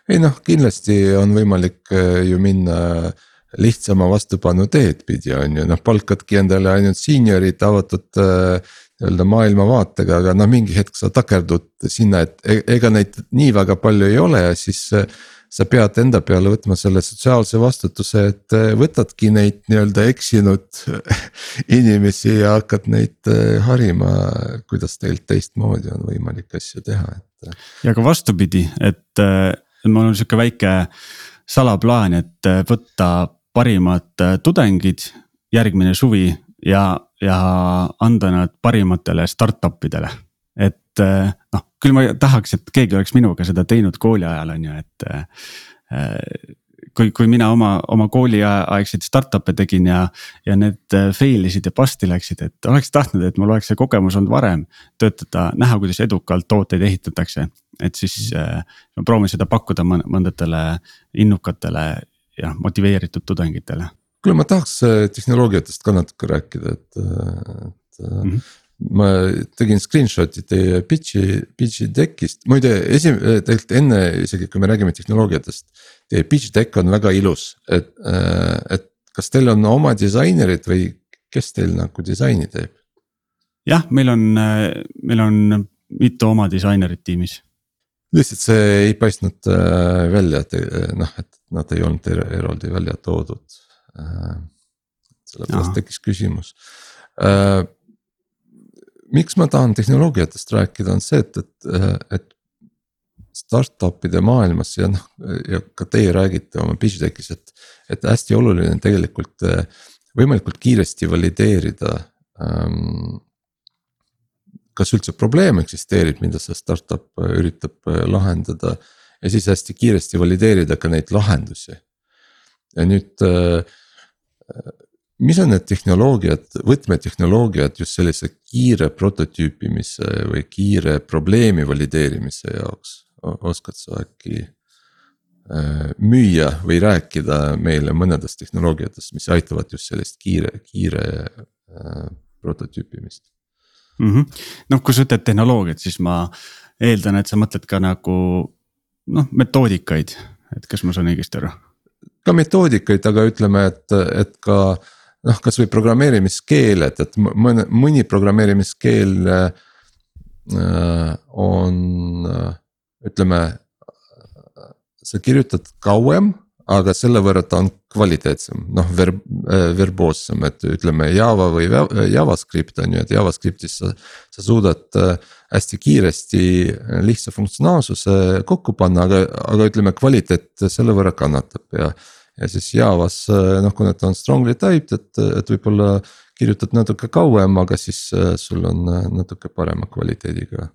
Speaker 2: ei noh, kindlasti on võimalik ju minna lihtsama vastupanu teed pidi on ju, noh palkadki endale ainult senior'id avatud äh, nii-öelda maailmavaatega, aga noh, mingi hetk sa takerdud sinna, et e-, ega neid nii väga palju ei ole ja siis. sa pead enda peale võtma selle sotsiaalse vastutuse, et võtadki neid nii-öelda eksinud inimesi ja hakkad neid harima, kuidas teilt teistmoodi on võimalik asju teha, et.
Speaker 1: ja ka vastupidi, et mul on sihuke väike salaplaan, et võtta parimad tudengid järgmine suvi ja, ja anda nad parimatele startup idele. et eh, noh, küll ma tahaks, et keegi oleks minuga seda teinud kooli ajal, on ju, et äh, kui, kui mina oma, oma kooliaegseid startup'e tegin ja, ja need fail isid ja bust'i läksid, et oleks tahtnud, et mul oleks see kogemus olnud varem. töötada, näha, kuidas edukalt tooteid ehitatakse, et siis ma proovin seda pakkuda mõndadele innukatele ja motiveeritud tudengitele
Speaker 2: kuule, ma tahaks äh, tehnoloogiatest ka natuke rääkida, et, äh, et mm. -hmm ma tegin screenshot'i teie pitch'i, pitch'i deck'ist, muide esi-, tegelikult enne isegi, kui me räägime tehnoloogiatest. Teie pitch deck on väga ilus, et, et kas teil on oma disainerid või kes teil nagu disaini teeb?
Speaker 1: jah, meil on, meil on mitu oma disainerit tiimis.
Speaker 2: lihtsalt see ei paistnud välja, et noh, et nad ei olnud eraldi välja toodud sellepärast tekkis küsimus. Äh, miks ma tahan tehnoloogiatest rääkida, on see, et, et, äh, et startup'ide maailmas ja noh, ja ka teie räägite oma deck'is, et, et hästi oluline on tegelikult võimalikult kiiresti valideerida ähm,. kas üldse probleem eksisteerib, mida see startup üritab lahendada ja siis hästi kiiresti valideerida ka neid lahendusi. Ja nüüd äh, mis on need tehnoloogiad, võtmetehnoloogiad just sellise kiire prototüüpimise või kiire probleemi valideerimise jaoks, oskad sa äkki äh, müüa või rääkida meile mõnedest tehnoloogiatest, mis aitavad just sellist kiire, kiire äh, prototüüpimist
Speaker 1: mm -hmm.? noh, kui sa ütled tehnoloogiat, siis ma eeldan, et sa mõtled ka nagu noh, metoodikaid, et kas ma saan õigesti aru?
Speaker 2: Ka metoodikaid, aga ütleme, et, et ka noh, kasvõi programmeerimiskeeled, et mõne, mõni programmeerimiskeel äh, on ütleme. sa kirjutad kauem, aga selle võrra ta on kvaliteetsem, noh verb, äh, verboossem, et ütleme Java või JavaScript on ju, et JavaScriptis sa, sa suudad äh, hästi kiiresti lihtsa funktsionaalsuse kokku panna, aga, aga ütleme, kvaliteet selle võrra kannatab ja. ja siis Javas noh, kuna ta on strongly typed, et, et võib-olla kirjutad natuke kauem, aga siis äh, sul on natuke parema kvaliteediga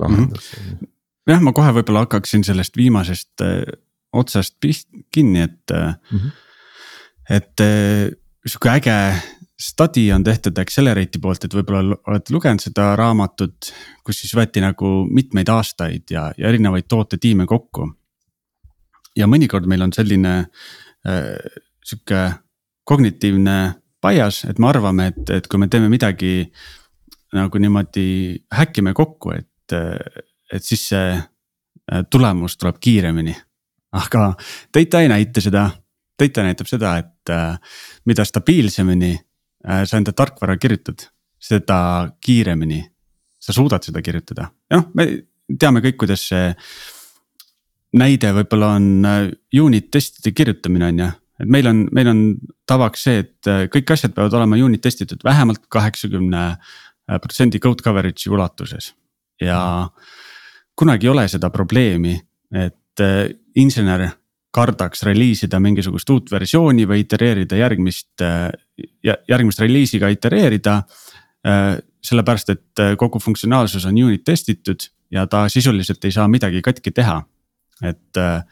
Speaker 2: lahendus mm.
Speaker 1: -hmm. jah, ma kohe võib-olla hakkaksin sellest viimasest otsast pist-, kinni, et mm, -hmm. et sihuke äge study on tehtud Accelerate'i poolt, et võib-olla olete lugenud seda raamatut, kus siis võeti nagu mitmeid aastaid ja, ja erinevaid tootetiime kokku. ja mõnikord meil on selline äh, sihuke kognitiivne bias, et me arvame, et, et kui me teeme midagi nagu niimoodi häkime kokku, et, et siis see tulemus tuleb kiiremini. Aga data ei näita seda, data näitab seda, et äh, mida stabiilsemini Äh, sa enda tarkvara kirjutad, seda kiiremini sa suudad seda kirjutada. ja noh, me teame kõik, kuidas see näide võib-olla on äh, unit testide kirjutamine on ju. et meil on, meil on tavaks see, et äh, kõik asjad peavad olema unit testitud vähemalt kaheksakümne protsendi code coverage'i ulatuses. ja kunagi ei ole seda probleemi, et insener kardaks reliisida mingisugust uut versiooni või itereerida järgmist, järgmist reliisiga itereerida. sellepärast, et kogu funktsionaalsus on unit testitud ja ta sisuliselt ei saa midagi katki teha. et äh,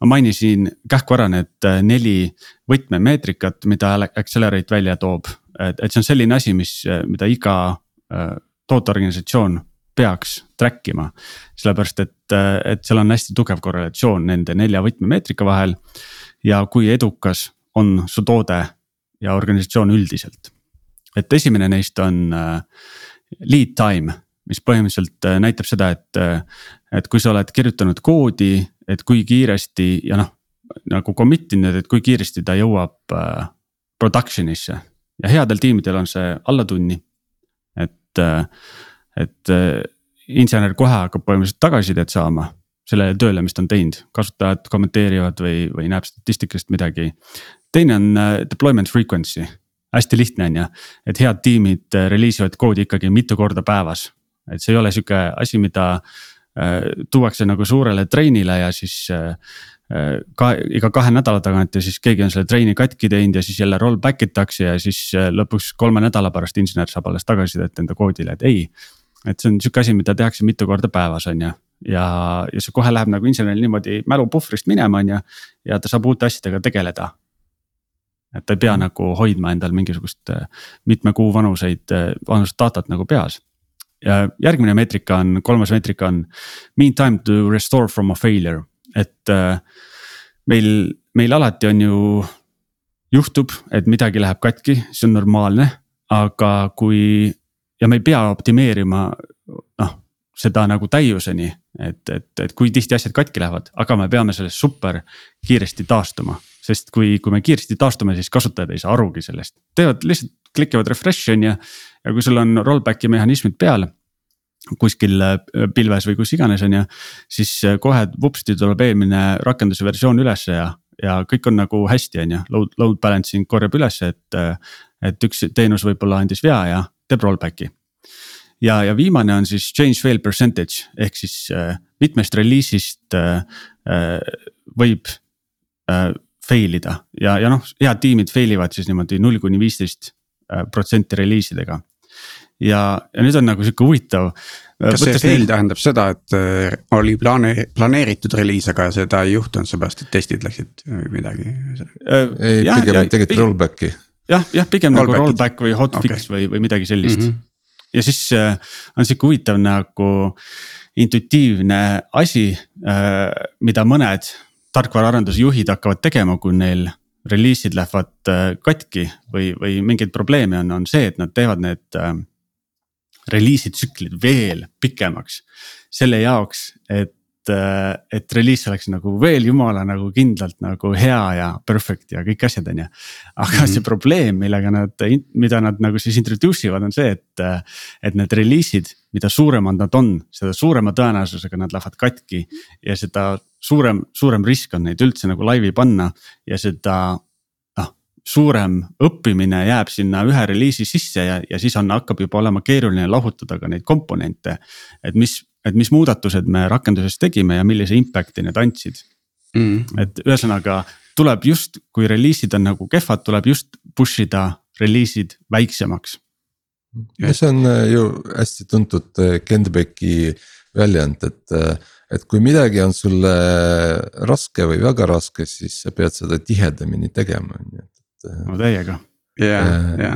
Speaker 1: ma mainisin kähku ära need neli võtmemeetrikat, mida Accelerate välja toob, et, et see on selline asi, mis, mida iga tooteorganisatsioon peaks track ima. sellepärast, et, et seal on hästi tugev korrelatsioon nende nelja võtmemeetrika vahel. ja kui edukas on su toode ja organisatsioon üldiselt. et esimene neist on lead time mis põhimõtteliselt äh, näitab seda, et, äh, et kui sa oled kirjutanud koodi, et kui kiiresti ja noh, nagu commit inud, et kui kiiresti ta jõuab äh, production'isse. ja headel tiimidel on see alla tunni. et, et insener kohe hakkab põhimõtteliselt tagasisidet saama sellele tööle, mis ta on teinud, kasutajad kommenteerivad või, või näeb statistikast midagi. teine on deployment frequency hästi lihtne on ju, et head tiimid release ivad koodi ikkagi mitu korda päevas et see ei ole sihuke asi, mida äh, tuuakse nagu suurele treenile ja siis äh, äh, ka iga kahe nädala tagant ja siis keegi on selle treeni katki teinud ja siis jälle rollback itakse ja siis lõpuks kolme nädala pärast insener saab alles tagasisidet enda koodile, et ei. Et see on sihuke asi, mida tehakse mitu korda päevas, on ju ja, ja see kohe läheb nagu inseneril niimoodi mälupuhvrist minema, on ju. ja ta saab uute asjadega tegeleda. et ta ei pea mm. nagu hoidma endal mingisugust mitme kuu vanuseid, vanust datat nagu peas ja järgmine meetrika on, kolmas meetrika on mean time to restore from a failure, et äh, meil, meil alati on ju, juhtub, et midagi läheb katki, see on normaalne, aga kui ja me ei pea optimeerima noh, seda nagu täiuseni, et, et, et kui tihti asjad katki lähevad, aga me peame sellest super kiiresti taastuma. sest kui, kui me kiiresti taastume, siis kasutajad ei saa arugi sellest, teevad lihtsalt klikivad refresh on ju ja kui sul on rollback'i mehhanismid peal kuskil äh, pilves või kus iganes, on ju. siis äh, kohe vupsti tuleb eelmine rakenduse versioon ülesse ja, ja kõik on nagu hästi, on ju, load, load balancing korjab ülesse, et. Äh, et üks teenus võib-olla andis vea ja teeb rollback'i. ja, ja viimane on siis change fail percentage ehk siis äh, mitmest reliisist äh, võib äh, fail ida ja, ja noh, head tiimid fail ivad siis niimoodi null kuni viisteist protsenti reliisidega ja, ja nüüd on nagu sihuke huvitav.
Speaker 3: kas see fail neil... tähendab seda, et äh, oli plaane-, planeeritud reliis, aga seda ei juhtunud, seepärast et testid läksid midagi?
Speaker 2: Äh, ei, pigem tegid rollback'i.
Speaker 1: Jah, jah, pigem roll nagu rollback või hotfix okay. või, või midagi sellist mm. -hmm. ja siis äh, on sihuke huvitav nagu intuitiivne asi, mida mõned tarkvaraarendusjuhid hakkavad tegema, kui neil reliisid lähevad katki või, või mingeid probleeme on, on see, et nad teevad need reliisitsüklid veel pikemaks. selle jaoks, et, äh, et reliis oleks nagu veel jumala nagu kindlalt nagu hea ja perfect ja kõik asjad, on ju. aga mm -hmm. see probleem, millega nad, mida nad nagu siis introduce ivad, on see, et, äh, et need reliisid, mida suuremad nad on, seda suurema tõenäosusega nad lähevad katki ja seda suurem, suurem risk on neid üldse nagu laivi panna ja seda suurem õppimine jääb sinna ühe reliisi sisse ja, ja siis on, hakkab juba olema keeruline lahutada ka neid komponente. et mis, et mis muudatused me rakenduses tegime ja millise impact'i need andsid mm.. et ühesõnaga tuleb just, kui reliisid on nagu kehvad, tuleb just push ida reliisid väiksemaks.
Speaker 2: ja see on äh, ju hästi tuntud äh, Kendbecki väljend, et, äh, et kui midagi on sulle raske või väga raske, siis sa pead seda tihedamini tegema, on ju,
Speaker 1: et. no täiega
Speaker 3: ja, ja,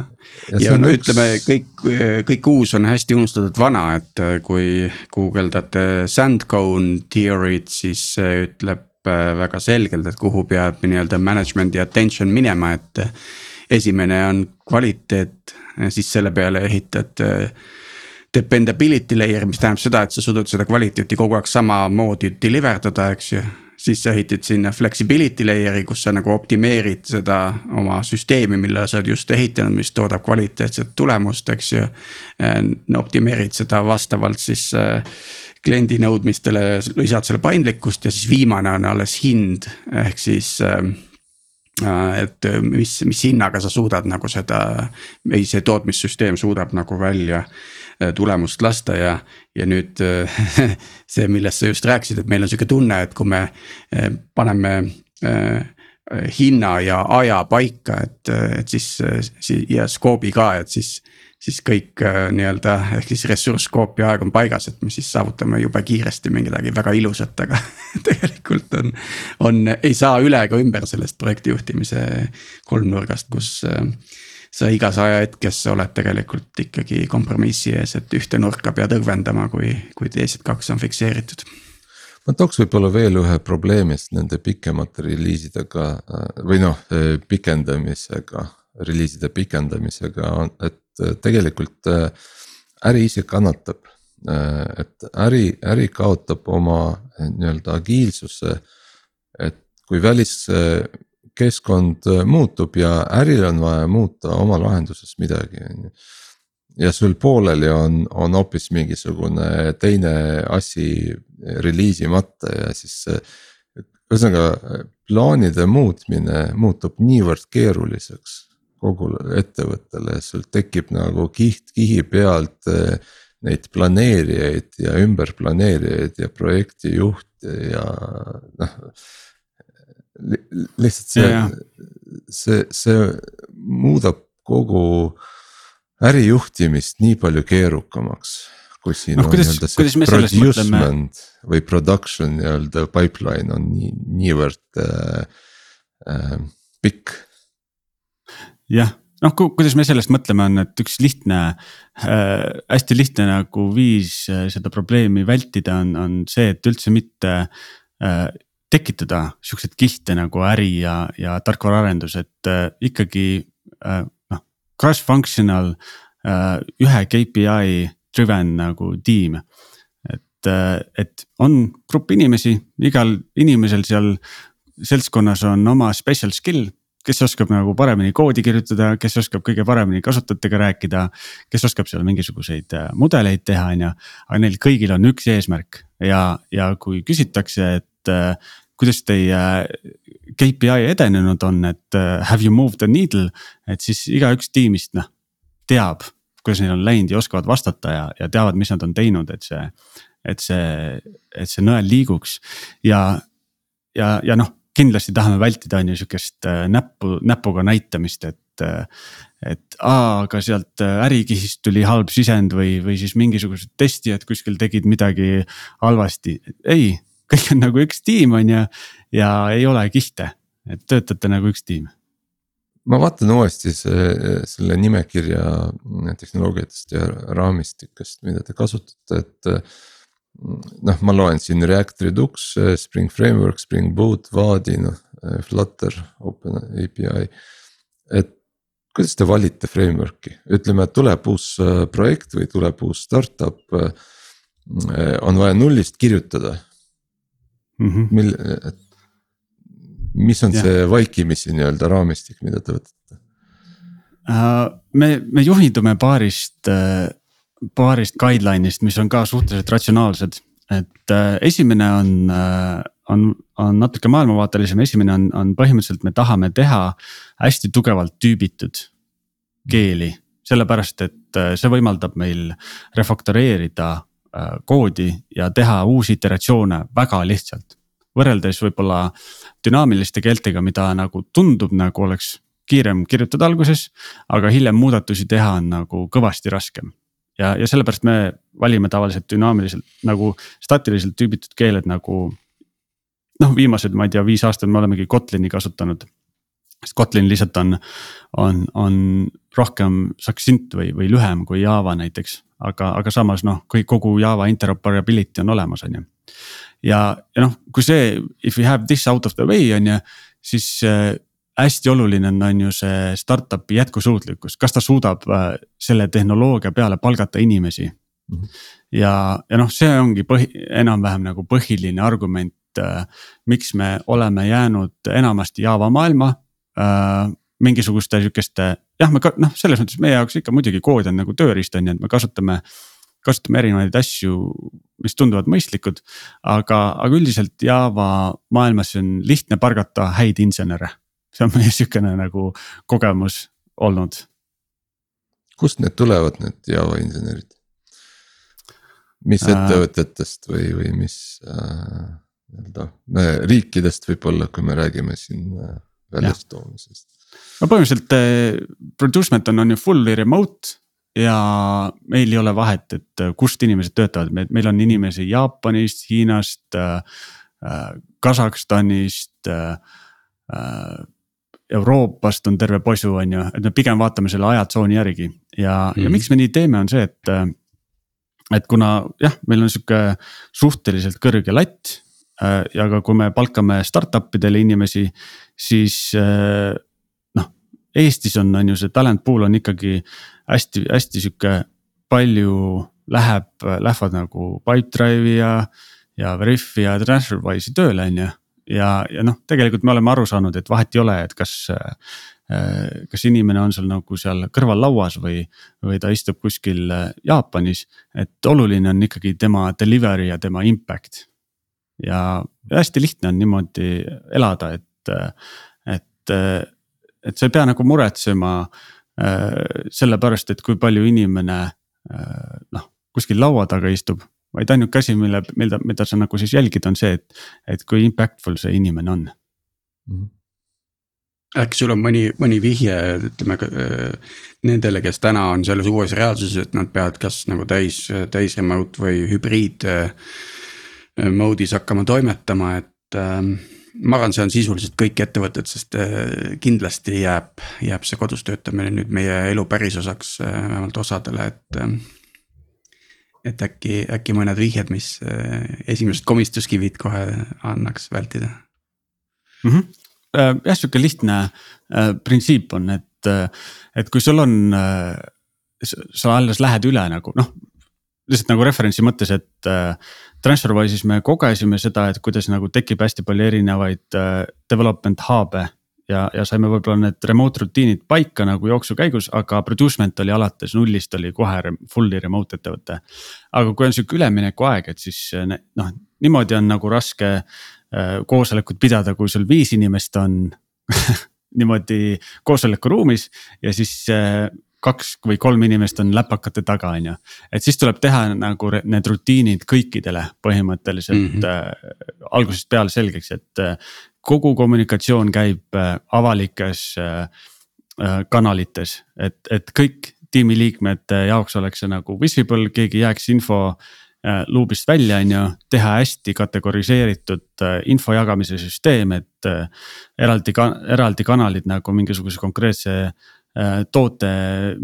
Speaker 3: ja, ja no üks... ütleme kõik, kõik uus on hästi unustatud vana, et äh, kui guugeldate sandcone theory'd, siis see ütleb äh, väga selgelt, et kuhu peab nii-öelda management'i attention minema, et. Äh, esimene on kvaliteet, siis selle peale ehitad dependability layer, mis tähendab seda, et sa suudad seda kvaliteeti kogu aeg samamoodi deliver dada, eks ju siis sa ehitad sinna flexibility layer'i, kus sa nagu optimeerid seda oma süsteemi, mille sa oled just ehitanud, mis toodab kvaliteetset tulemust, eks ju. Äh, optimeerid seda vastavalt siis äh, kliendi nõudmistele, lisad selle paindlikkust ja siis viimane on alles hind, ehk siis äh, et mis, mis hinnaga sa suudad nagu seda või see tootmissüsteem suudab nagu välja Äh, tulemust lasta ja, ja nüüd äh, see, millest sa just rääkisid, et meil on sihuke tunne, et kui me äh, paneme hinna ja aja paika, et, et siis ja skoobi ka, et siis siis kõik äh, nii-öelda ehk siis ressurss, koopia aeg on paigas, et me siis saavutame jube kiiresti midagi väga ilusat, aga tegelikult on. on, ei saa üle ega ümber sellest projekti juhtimise kolmnurgast, kus äh, sa igas ajahetkes oled tegelikult ikkagi kompromissi ees, et ühte nurka pead õgvendama, kui, kui teised kaks on fikseeritud
Speaker 2: ma tooks võib-olla veel ühe probleemist nende pikemate reliisidega või noh, pikendamisega, reliiside pikendamisega on, et tegelikult äh, äri ise kannatab. Äh, et äri, äri kaotab oma äh, nii-öelda agiilsuse. et kui väliskeskkond muutub ja äril on vaja muuta oma lahenduses midagi, on ju ja sul pooleli on, on hoopis mingisugune teine asi reliisimata ja siis. ühesõnaga plaanide muutmine muutub niivõrd keeruliseks kogu ettevõttele, sul tekib nagu kiht kihi pealt neid planeerijaid ja ümberplaneerijaid ja projektijuhte ja noh. Lihtsalt see yeah., see, see muudab kogu ärijuhtimist nii palju keerukamaks. kui siin no, on nii-öelda see producement või production nii-öelda pipeline on nii, niivõrd äh, äh, pikk
Speaker 1: jah, noh ku,, kuidas me sellest mõtleme, on, et üks lihtne äh,, hästi lihtne nagu viis äh, seda probleemi vältida on, on see, et üldse mitte äh, tekitada siukseid kihte nagu äri ja, ja tarkvaraarendus, et äh, ikkagi äh, noh, cross-functional äh, ühe KPI driven nagu tiim. et äh,, et on grupp inimesi, igal inimesel seal seltskonnas on oma special skill kes oskab nagu paremini koodi kirjutada, kes oskab kõige paremini kasutajatega rääkida. kes oskab seal mingisuguseid äh, mudeleid teha, on ju, aga neil kõigil on üks eesmärk ja, ja kui küsitakse, et äh, kuidas teie KPI edenenud on, et uh, have you moved the needle, et siis igaüks tiimist noh, teab, kuidas neil on läinud ja oskavad vastata ja, ja teavad, mis nad on teinud, et see, et see, et see nõel liiguks ja, ja, ja noh kindlasti tahame vältida, on ju sihukest äh, näppu, näpuga näitamist, et. Äh, et aa, aga sealt äh, ärikihist tuli halb sisend või, või siis mingisugused testijad kuskil tegid midagi halvasti, ei. Kõik on nagu üks tiim, on ju, ja ei ole kihte, et töötate nagu üks tiim
Speaker 2: ma vaatan uuesti see, selle nimekirja tehnoloogiatest ja raamistikest, mida te kasutate, et noh, ma loen siin React Redux, Spring Framework, Spring Boot, Vaadi, noh Flutter, Open API. et kuidas te valite framework'i, ütleme, tuleb uus äh, projekt või tuleb uus startup. Äh, on vaja nullist kirjutada mm. -hmm. mil, mis on yeah. see vaikimisi nii-öelda raamistik, mida te võtate
Speaker 1: uh,? me, me juhindume paarist uh paarist guideline'ist, mis on ka suhteliselt ratsionaalsed. et äh, esimene on äh,, on, on natuke maailmavaatelisem, esimene on, on põhimõtteliselt me tahame teha hästi tugevalt tüübitud keeli. sellepärast, et äh, see võimaldab meil refaktoreerida äh, koodi ja teha uusi iteratsioone väga lihtsalt. võrreldes võib-olla dünaamiliste keeltega, mida nagu tundub, nagu oleks kiirem kirjutada alguses, aga hiljem muudatusi teha on nagu kõvasti raskem ja, ja sellepärast me valime tavaliselt dünaamiliselt nagu statiliselt tüübitud keeled nagu. noh, viimased, ma ei tea, viis aastat me olemegi Kotlini kasutanud. sest Kotlin lihtsalt on, on, on rohkem succinct või, või lühem kui Java näiteks. Aga, aga samas noh, kõik kogu Java interoperability on olemas, on ju. ja, ja noh, kui see if we have this out of the way on ju, siis hästi oluline on, on ju see startup'i jätkusuutlikkus, kas ta suudab äh, selle tehnoloogia peale palgata inimesi mm. -hmm. ja, ja noh, see ongi põhi, enam-vähem nagu põhiline argument, äh, miks me oleme jäänud enamasti Java maailma äh,. Mingisuguste sihukeste, jah, me noh, selles mõttes meie jaoks ikka muidugi kood on nagu tööriist on ju, et me kasutame kasutame erinevaid asju, mis tunduvad mõistlikud. aga, aga üldiselt Java maailmas on lihtne pargata häid insenere see on meie sihukene nagu kogemus olnud.
Speaker 2: kust need tulevad, need Java insenerid? mis äh, ettevõtetest või, või mis äh, nii-öelda äh, riikidest võib-olla, kui me räägime siin äh, väljastoomisest?
Speaker 1: No põhimõtteliselt äh, producement on, on ju fully remote ja meil ei ole vahet, et kust inimesed töötavad, meil on inimesi Jaapanist, Hiinast äh,, Kasahstanist äh,. Euroopast on terve posu, on ju, et me pigem vaatame selle ajatsooni järgi ja mm, -hmm. ja mhm. miks me nii teeme, on see, et. et kuna jah, meil on sihuke suhteliselt kõrge latt äh, ja ka kui me palkame startup idele inimesi, siis äh. Eestis on, on ju see talent pool on ikkagi hästi-hästi sihuke palju läheb, lähevad nagu Pipedrive'i ja, ja Veriffi ja TransferWise'i tööle, on ju ja, ja noh, tegelikult me oleme aru saanud, et vahet ei ole, et kas äh, kas inimene on sul nagu seal kõrval lauas või, või ta istub kuskil äh, Jaapanis, et oluline on ikkagi tema delivery ja tema impact. ja hästi lihtne on niimoodi elada, et, et, et sa ei pea nagu muretsema äh, sellepärast, et kui palju inimene noh, kuskil laua taga istub vaid ainuke asi, mille, mida, mida sa nagu siis jälgid, on see, et, et kui impactful see inimene on mm. -hmm
Speaker 3: äkki sul on mõni, mõni vihje, ütleme nendele, kes täna on selles uues reaalsuses, et nad peavad kas nagu täis, täis remote või hübriid mode'is hakkama toimetama, et ähm, ma arvan, see on sisuliselt kõik ettevõtted, sest äh, kindlasti jääb, jääb see kodus töötamine nüüd meie elu pärisosaks äh, vähemalt osadele, et ähm, et äkki, äkki mõned vihjed, mis äh, esimesed komistuskivid kohe annaks vältida
Speaker 1: mm. -hmm. jah, sihuke lihtne äh, printsiip on, et, äh, et kui sul on äh,, sa alles lähed üle nagu noh. Lihtsalt nagu referentsi mõttes, et äh, TransferWise'is me kogesime seda, et kuidas nagu tekib hästi palju erinevaid äh, development hub'e ja, ja saime võib-olla need remote rutiinid paika nagu jooksu käigus, aga producement oli alates nullist oli kohe fully remote ettevõte. aga kui on sihuke üleminekuaeg, et siis noh, niimoodi on nagu raske äh, koosolekut pidada, kui sul viis inimest on niimoodi koosolekuruumis ja siis äh, kaks või kolm inimest on läpakate taga, on ju. et siis tuleb teha nagu need rutiinid kõikidele põhimõtteliselt mm -hmm. äh, algusest peale selgeks, et äh, kogu kommunikatsioon käib äh, avalikes äh, äh, kanalites, et, et kõik tiimiliikmete jaoks oleks see nagu visible, keegi jääks info luubist välja, on ju, teha hästi kategoriseeritud info jagamise süsteem, et eraldi, eraldi kanalid nagu mingisuguse konkreetse Äh, toote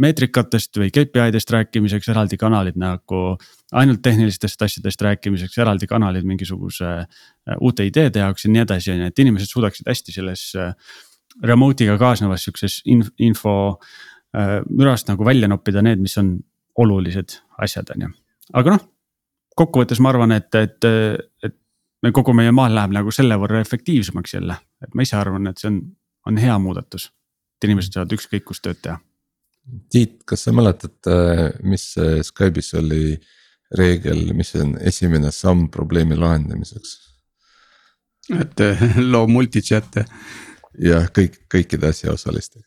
Speaker 1: meetrikatest või KPI dest rääkimiseks eraldi kanalid nagu ainult tehnilistest asjadest rääkimiseks, eraldi kanalid mingisuguse äh, uute ideede jaoks ja nii edasi, on ju, et inimesed suudaksid hästi selles äh, remote'iga kaasnevas sihukeses info mürast nagu välja noppida need, mis on olulised asjad, on ju. aga noh, kokkuvõttes ma arvan, et, et, et me kogu meie maailm läheb nagu selle võrra efektiivsemaks jälle, et ma ise arvan, et see on, on hea muudatus et inimesed saavad ükskõik kus tööd teha.
Speaker 2: Tiit, kas sa mäletad, äh, mis Skype'is oli reegel, mis on esimene samm probleemi lahendamiseks?
Speaker 3: et äh, loo multi-chat'e
Speaker 2: jah, kõik, kõikide asjaosalistega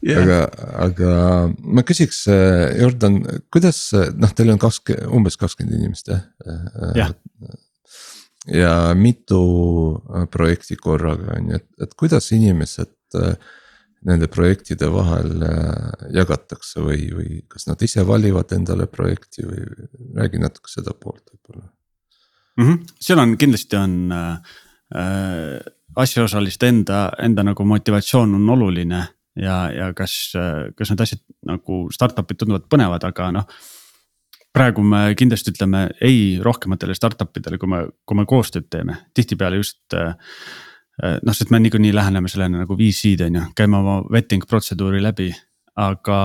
Speaker 2: yeah.. aga, aga ma küsiks, äh, Jordan, kuidas noh, teil on kakskümmend, umbes kakskümmend inimest jah
Speaker 1: yeah.?
Speaker 2: ja mitu projekti korraga on ju, et, et kuidas inimesed nende projektide vahel äh, jagatakse või, või kas nad ise valivad endale projekti või räägi natuke seda poolt võib-olla
Speaker 1: mm. -hmm. seal on kindlasti on äh, äh, asjaosaliste enda, enda nagu motivatsioon on oluline ja, ja kas, äh, kas need asjad nagu startup'id tunduvad põnevad, aga noh. praegu me kindlasti ütleme ei rohkematele startup idele, kui me, kui me koostööd teeme, tihtipeale just äh, noh, sest me niikuinii läheneme sellele nagu VC-d on ju, käime oma vetting protseduuri läbi, aga,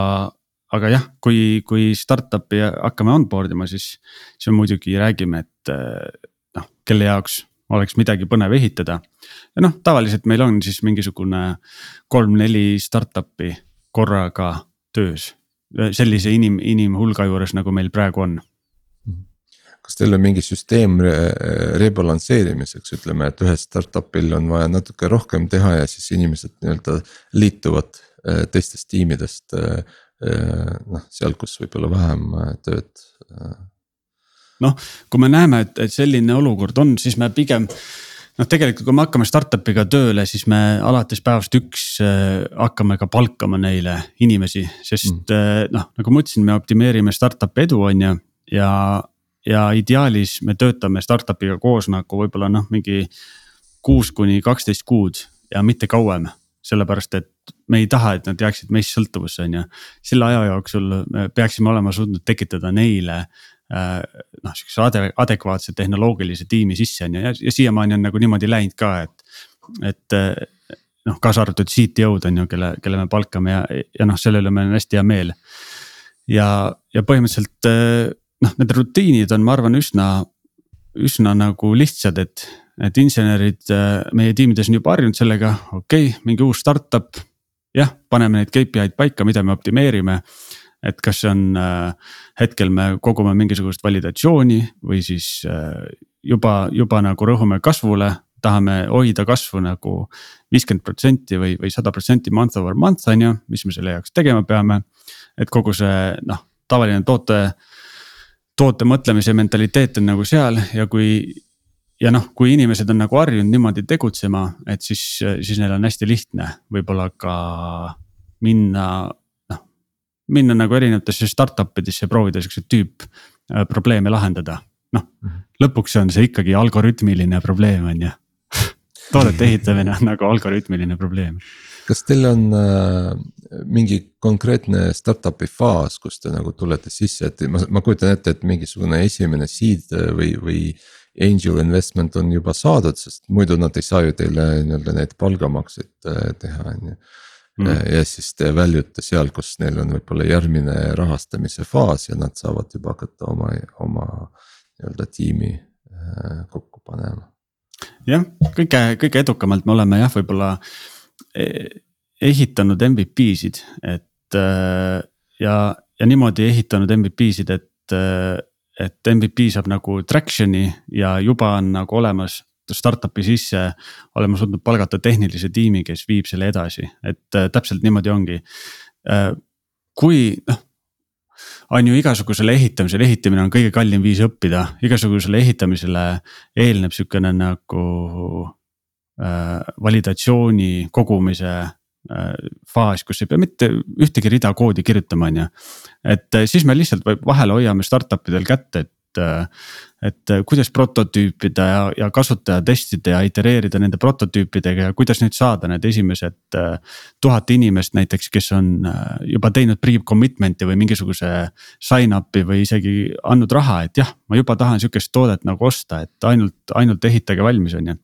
Speaker 1: aga jah, kui, kui startup'i hakkame onboard ima, siis, siis me muidugi räägime, et äh, noh, kelle jaoks oleks midagi põnev ehitada. ja noh, tavaliselt meil on siis mingisugune kolm-neli startup'i korraga töös. Sellise inim, inimhulga juures, nagu meil praegu on
Speaker 2: kas teil on mingi süsteem re rebalansseerimiseks, ütleme, et ühel startup'il on vaja natuke rohkem teha ja siis inimesed nii-öelda liituvad äh, teistest tiimidest. Äh, äh, noh, seal, kus võib-olla vähem tööd.
Speaker 1: noh, kui me näeme, et, et selline olukord on, siis me pigem noh, tegelikult, kui me hakkame startup'iga tööle, siis me alates päevast üks hakkame ka palkama neile inimesi, sest mm. äh, noh, nagu ma ütlesin, me optimeerime startup'i edu, on ju, ja. Ja ideaalis me töötame startup'iga koos nagu võib-olla noh, mingi kuus kuni kaksteist kuud ja mitte kauem sellepärast et me ei taha, et nad jääksid meist sõltuvusse, on ju. selle aja jooksul me peaksime olema suutnud tekitada neile äh, noh, sihukese ade-, adekvaatse tehnoloogilise tiimi sisse on ju ja, ja siiamaani on nagu niimoodi läinud ka, et, et äh, noh, kaasa arvatud CTO-d on ju, kelle, kelle me palkame ja, ja noh, selle üle meil on hästi hea meel. ja, ja põhimõtteliselt äh, noh, need rutiinid on, ma arvan, üsna, üsna nagu lihtsad, et et insenerid meie tiimides on juba harjunud sellega, okei okay,, mingi uus startup. jah, paneme neid KPI-d paika, mida me optimeerime. et kas see on äh, hetkel me kogume mingisugust validatsiooni või siis äh, juba, juba nagu rõhume kasvule tahame hoida kasvu nagu viiskümmend protsenti või, või sada protsenti month over month on ju, mis me selle jaoks tegema peame. et kogu see noh, tavaline toote, toote mõtlemise mentaliteet on nagu seal ja kui ja noh, kui inimesed on nagu harjunud niimoodi tegutsema, et siis, siis neil on hästi lihtne võib-olla ka minna, noh. minna nagu erinevatesse startup idesse ja proovida siukseid tüüp-probleeme äh, lahendada, noh mm -hmm. lõpuks on see ikkagi algoritmiline probleem, on ju toodete ehitamine on nagu algoritmiline probleem.
Speaker 2: Kas teil on äh, mingi konkreetne startup'i faas, kus te nagu tulete sisse, et ma, ma kujutan ette, et mingisugune esimene seed või, või angel investment on juba saadud, sest muidu nad ei saa ju teile nii-öelda neid palgamakseid äh, teha, on ju. Mm. Äh, ja siis te väljute seal, kus neil on võib-olla järgmine rahastamise faas ja nad saavad juba hakata oma, oma nii-öelda tiimi äh, kokku panema.
Speaker 1: jah, kõige, kõige edukamalt me oleme jah, võib-olla e-, ehitanud MVP-sid, et ja, ja niimoodi ehitanud MVP-sid, et et MVP saab nagu traction'i ja juba on nagu olemas startup'i sisse oleme suutnud palgata tehnilise tiimi, kes viib selle edasi, et äh, täpselt niimoodi ongi äh,. kui noh, on ju igasugusele ehitamisele, ehitamine on kõige kallim viis õppida, igasugusele ehitamisele eelneb sihukene nagu validatsiooni kogumise Äh, faas, kus ei pea mitte ühtegi rida koodi kirjutama, on ju. et äh, siis me lihtsalt vahel hoiame startup idel kätt, et äh, et kuidas prototüüpida ja, ja kasutada, testida ja itereerida nende prototüüpidega ja kuidas nüüd saada need esimesed tuhat inimest näiteks, kes on juba teinud pre-commitment'i või mingisuguse sign-up'i või isegi andnud raha, et jah, ma juba tahan sihukest toodet nagu osta, et ainult, ainult ehitage valmis, on ju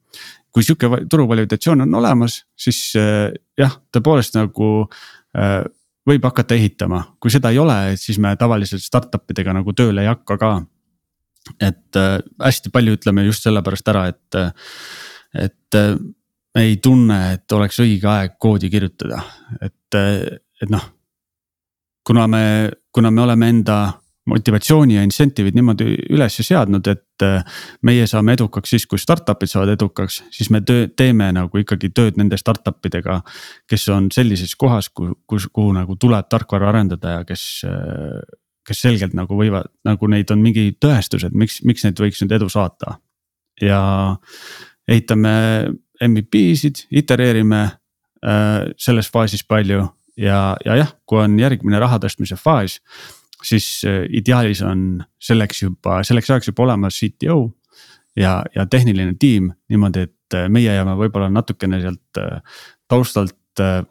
Speaker 1: kui sihuke turuvalidatsioon on olemas, siis äh, jah, tõepoolest nagu äh, võib hakata ehitama, kui seda ei ole, siis me tavaliselt startup idega nagu tööle ei hakka ka. et äh, hästi palju ütleme just sellepärast ära, et, et me ei tunne, et oleks õige aeg koodi kirjutada, et, et noh. kuna me, kuna me oleme enda motivatsiooni ja incentive'id niimoodi üles seadnud, et äh, meie saame edukaks siis, kui startup'id saavad edukaks, siis me töö, teeme nagu ikkagi tööd nende startup idega. kes on sellises kohas, kus, kuhu nagu tuleb tarkvara arendada ja kes, äh, kes selgelt nagu võivad, nagu neid on mingi tõestus, et miks, miks neid võiks nüüd edu saata. ja ehitame MVP-sid, itereerime äh, selles faasis palju ja, ja jah, kui on järgmine raha tõstmise faas siis äh, ideaalis on selleks juba, selleks ajaks juba olemas CTO ja, ja tehniline tiim niimoodi, et äh, meie jääme võib-olla natukene sealt äh, taustalt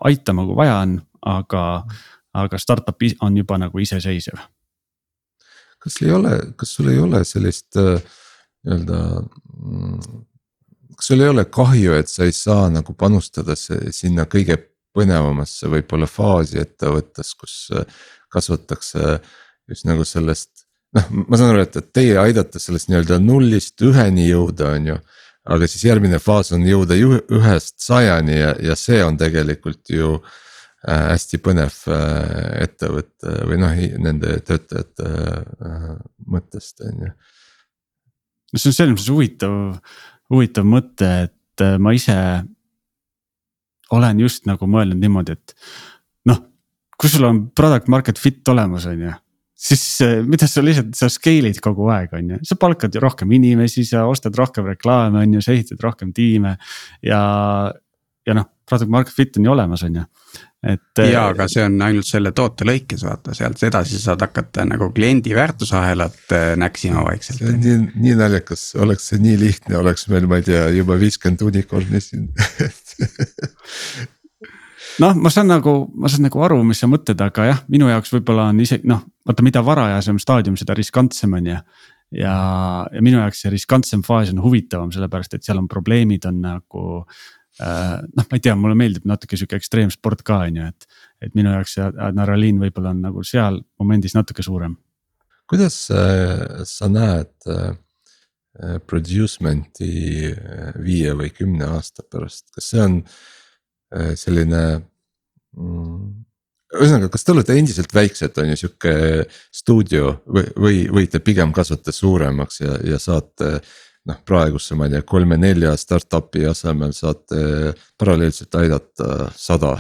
Speaker 1: aitama, kui vaja on, aga, aga startup on juba nagu iseseisev.
Speaker 2: kas ei ole, kas sul ei ole sellist nii-öelda mm, kas sul ei ole kahju, et sa ei saa nagu panustada sinna kõige põnevamasse võib-olla faasi ettevõttes, kus kasvatakse just nagu sellest. noh, ma saan aru, et, et teie aidate sellest nii-öelda nullist üheni jõuda, on ju. aga siis järgmine faas on jõuda ühest sajani ja, ja see on tegelikult ju äh, hästi põnev äh, ettevõte või noh, nende töötajate äh, mõttest, on ju.
Speaker 1: no see on selles mõttes huvitav, huvitav mõte, et ma ise olen just nagu mõelnud niimoodi, et noh, kui sul on product market fit olemas, on ju siis mida sa lihtsalt, sa scale'id kogu aeg, on ju, sa palkad ju rohkem inimesi, sa ostad rohkem reklaame, on ju, sa ehitad rohkem tiime. ja, ja noh, product market fit on ju olemas, on ju,
Speaker 3: et. ja, aga see on ainult selle toote lõikes, vaata sealt edasi saad hakata nagu kliendi väärtusahelat äh, näksima vaikselt.
Speaker 2: see on nii, nii naljakas, oleks see nii lihtne, oleks meil, ma ei tea, juba viiskümmend unicorn'i siin
Speaker 1: noh, ma saan nagu, ma saan nagu aru, mis sa mõtled, aga jah, minu jaoks võib-olla on isegi noh, vaata, mida varajasem staadium, seda riskantsem on ju. ja, ja minu jaoks see riskantsem faas on huvitavam, sellepärast et seal on probleemid on nagu äh,. noh, ma ei tea, mulle meeldib natuke sihuke ekstreemsport ka on ju, et, et minu jaoks see adrenaliin võib-olla on nagu seal momendis natuke suurem.
Speaker 2: kuidas äh, sa näed äh, producement'i äh, viie või kümne aasta pärast, kas see on äh, selline mm, ühesõnaga, kas te olete endiselt väiksed, on ju sihuke stuudio või, või võite pigem kasvata suuremaks ja, ja saate. noh, praeguse, ma ei tea, kolme-nelja startup'i asemel saate paralleelselt aidata sada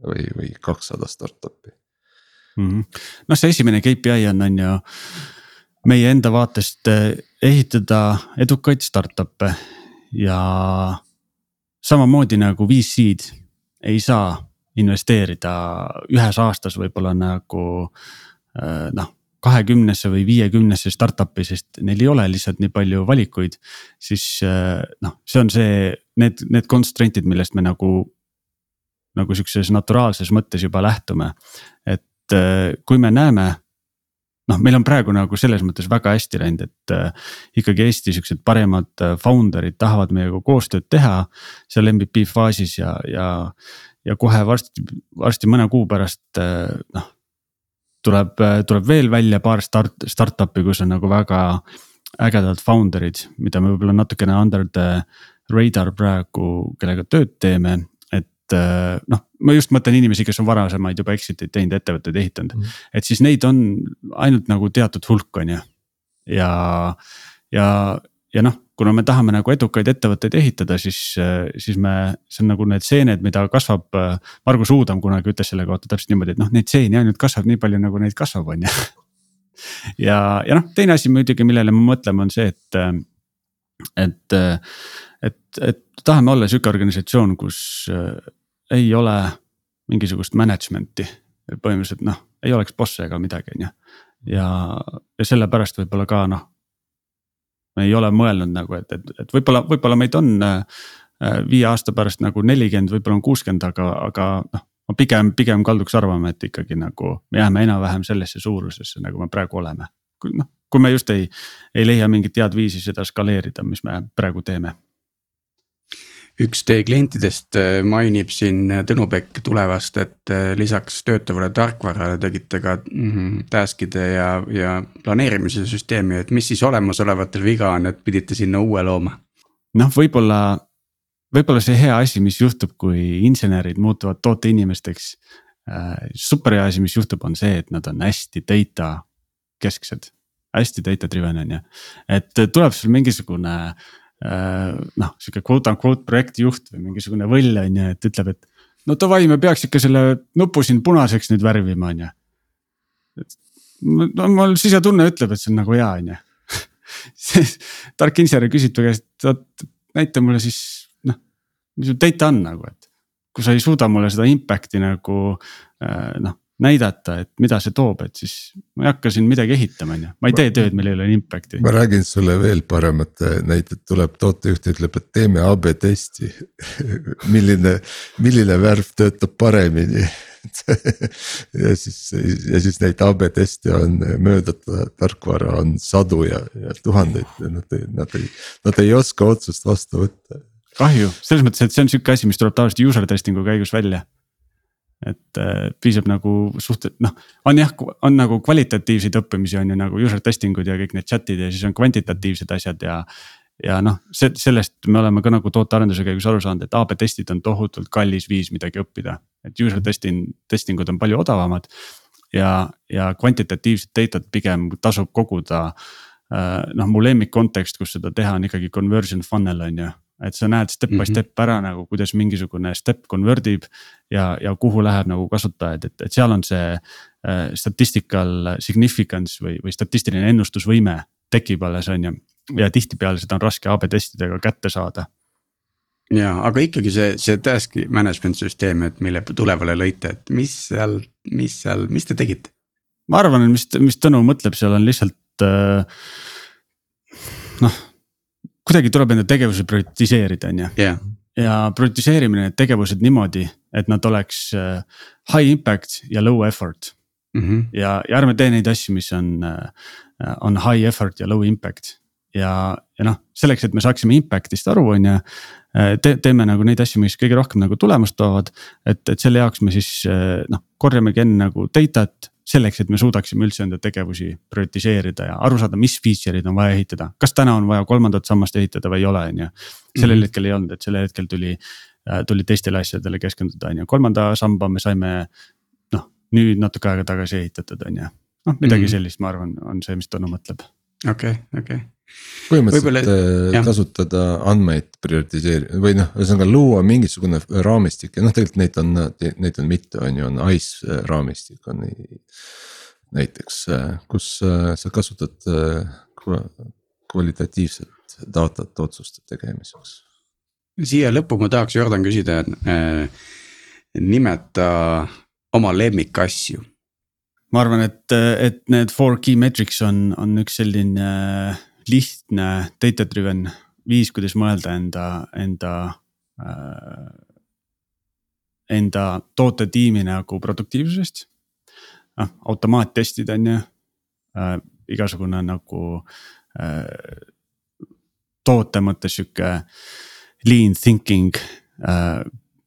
Speaker 2: või, või kakssada startup'i
Speaker 1: mm -hmm.. noh, see esimene KPI on, on ju meie enda vaatest eh, ehitada edukaid startup'e ja samamoodi nagu VC-d ei saa investeerida ühes aastas võib-olla nagu äh, noh kahekümnesse või viiekümnesse startup'i, sest neil ei ole lihtsalt nii palju valikuid. siis äh, noh, see on see, need, need constraint'id, millest me nagu, nagu sihukeses naturaalses mõttes juba lähtume. et äh, kui me näeme noh, meil on praegu nagu selles mõttes väga hästi läinud, et äh, ikkagi Eesti siuksed paremad äh, founder'id tahavad meiega koostööd teha. seal MVP faasis ja, ja, ja kohe varsti, varsti mõne kuu pärast äh, noh. tuleb, äh, tuleb veel välja paar start, startup'i, kus on nagu väga ägedad founder'id, mida me võib-olla natukene under the radar praegu, kellega tööd teeme et äh, noh, ma just mõtlen inimesi, kes on varasemaid juba exit eid teinud, ettevõtteid ehitanud mm. -hmm. et siis neid on ainult nagu teatud hulk, on ju. ja, ja, ja noh, kuna me tahame nagu edukaid ettevõtteid ehitada, siis, siis me, see on nagu need seened, mida kasvab. Margus Uudam kunagi ütles selle kohta täpselt niimoodi, et noh, neid seeni ainult kasvab nii palju, nagu neid kasvab, on ju. ja, ja noh, teine asi muidugi, millele me mõtleme, on see, et, et, et, et tahame olla sihuke organisatsioon, kus ei ole mingisugust management'i. põhimõtteliselt noh, ei oleks bosse ega midagi, on ju. ja, ja sellepärast võib-olla ka noh. me ei ole mõelnud nagu, et, et, et võib-olla, võib-olla meid on äh, viie aasta pärast nagu nelikümmend, võib-olla on kuuskümmend, aga, aga noh. ma pigem, pigem kalduks arvama, et ikkagi nagu me jääme enam-vähem sellesse suurusesse, nagu me praegu oleme. noh, kui me just ei, ei leia mingit head viisi seda skaleerida, mis me praegu teeme
Speaker 3: üks teie klientidest äh, mainib siin äh, Tõnu Pekk tulevast, et äh, lisaks töötavale tarkvarale tegite ka mm, task'ide ja, ja planeerimise süsteemi, et mis siis olemasolevatel viga on, et pidite sinna uue looma?
Speaker 1: noh, võib-olla, võib-olla see hea asi, mis juhtub, kui insenerid muutuvad tooteinimesteks super hea asi, mis juhtub, on see, et nad on hästi data kesksed, hästi data driven on ju, et tuleb sul mingisugune Äh, noh, sihuke quote unquote projektijuht või mingisugune võll on ju, et ütleb, et. no davai, me peaks ikka selle nupu siin punaseks nüüd värvima, on ju. no mul sisetunne ütleb, et see on nagu hea, on ju. siis tark insener küsib ta käest, oot näita mulle siis noh, mis su data on nagu, et. kui sa ei suuda mulle seda impact'i nagu äh, noh näidata, et mida see toob, et siis ma ei hakka siin midagi ehitama, on ju, ma ei tee tööd, millel ei ole impact'i.
Speaker 2: ma räägin sulle veel paremat näidet, tuleb tootejuht ütleb, et teeme AB testi. Milline, milline värv töötab paremini? Ja siis, ja siis neid AB teste on mööda tarkvara on sadu ja, ja tuhandeid. Nad, nad ei, nad ei oska otsust vastu võtta.
Speaker 1: kahju, selles mõttes, et see on sihuke asi, mis tuleb tavaliselt user testing'u käigus välja et äh, piisab nagu suht-, noh, on jah, on nagu kvalitatiivseid õppimisi on ju nagu user testing ud ja kõik need chat'id ja siis on kvantitatiivsed asjad ja. ja noh, see, sellest me oleme ka nagu tootearenduse käigus aru saanud, et AB testid on tohutult kallis viis midagi õppida. et user testing, testing ud on palju odavamad. ja, ja kvantitatiivset data't pigem tasub koguda. Äh, noh, mu lemmik kontekst, kus seda teha on ikkagi conversion funnel on ju et sa näed step mm -hmm. by mhm. step ära nagu, kuidas mingisugune step convert ib ja, ja kuhu läheb nagu kasutajaid, et, et seal on see äh, statistical significance või, või statistiline ennustusvõime tekib alles, on ju. ja tihtipeale seda on raske AB testidega kätte saada
Speaker 3: ja, aga ikkagi see, see task management süsteem, et mille tulevale lõite, et mis seal, mis seal, mis te tegite?
Speaker 1: ma arvan, et mis, mis Tõnu mõtleb, seal on lihtsalt äh, noh, kuidagi tuleb enda tegevusi prioritiseerida, on ju
Speaker 3: yeah..
Speaker 1: ja prioritiseerimine need tegevused niimoodi, et nad oleks äh, high impact ja low effort mm. -hmm. ja, ja ärme tee neid asju, mis on äh,, on high effort ja low impact ja, ja noh, selleks, et me saaksime impact'ist aru, on ju äh, te,. teeme nagu neid asju, mis kõige rohkem nagu tulemust toovad, et, et selle jaoks me siis noh, korjamegi enne nagu data't selleks, et me suudaksime üldse enda tegevusi prioritiseerida ja aru saada, mis feature'id on vaja ehitada. kas täna on vaja kolmandat sammast ehitada või ei ole, on ju. sellel mm -hmm. hetkel ei olnud, et sellel hetkel tuli, äh, tuli teistele asjadele keskenduda, on ju, kolmanda samba me saime. noh, nüüd natuke aega tagasi ehitatud, on ju, noh midagi mm -hmm. sellist, ma arvan, on see, mis Tõnu mõtleb.
Speaker 3: okei okay,, okei okay
Speaker 2: põhimõtteliselt äh, kasutada andmeid prioritiseerida või noh, ühesõnaga luua mingisugune raamistik ja noh, tegelikult neid on, neid on mitu, on ju, on ICE äh, raamistik on näiteks, äh, kus sa kasutad kvalitatiivset datat otsuste tegemiseks.
Speaker 3: siia lõppu ma tahaks Jordan küsida äh,, nimeta oma lemmikasju
Speaker 1: ma arvan, et, et need four key metrics on, on üks selline lihtne data driven viis, kuidas mõelda enda, enda äh,. Enda tootetiimi nagu produktiivsusest. noh, automaattestid on ju äh,, igasugune nagu äh, toote mõttes sihuke lean thinking äh,.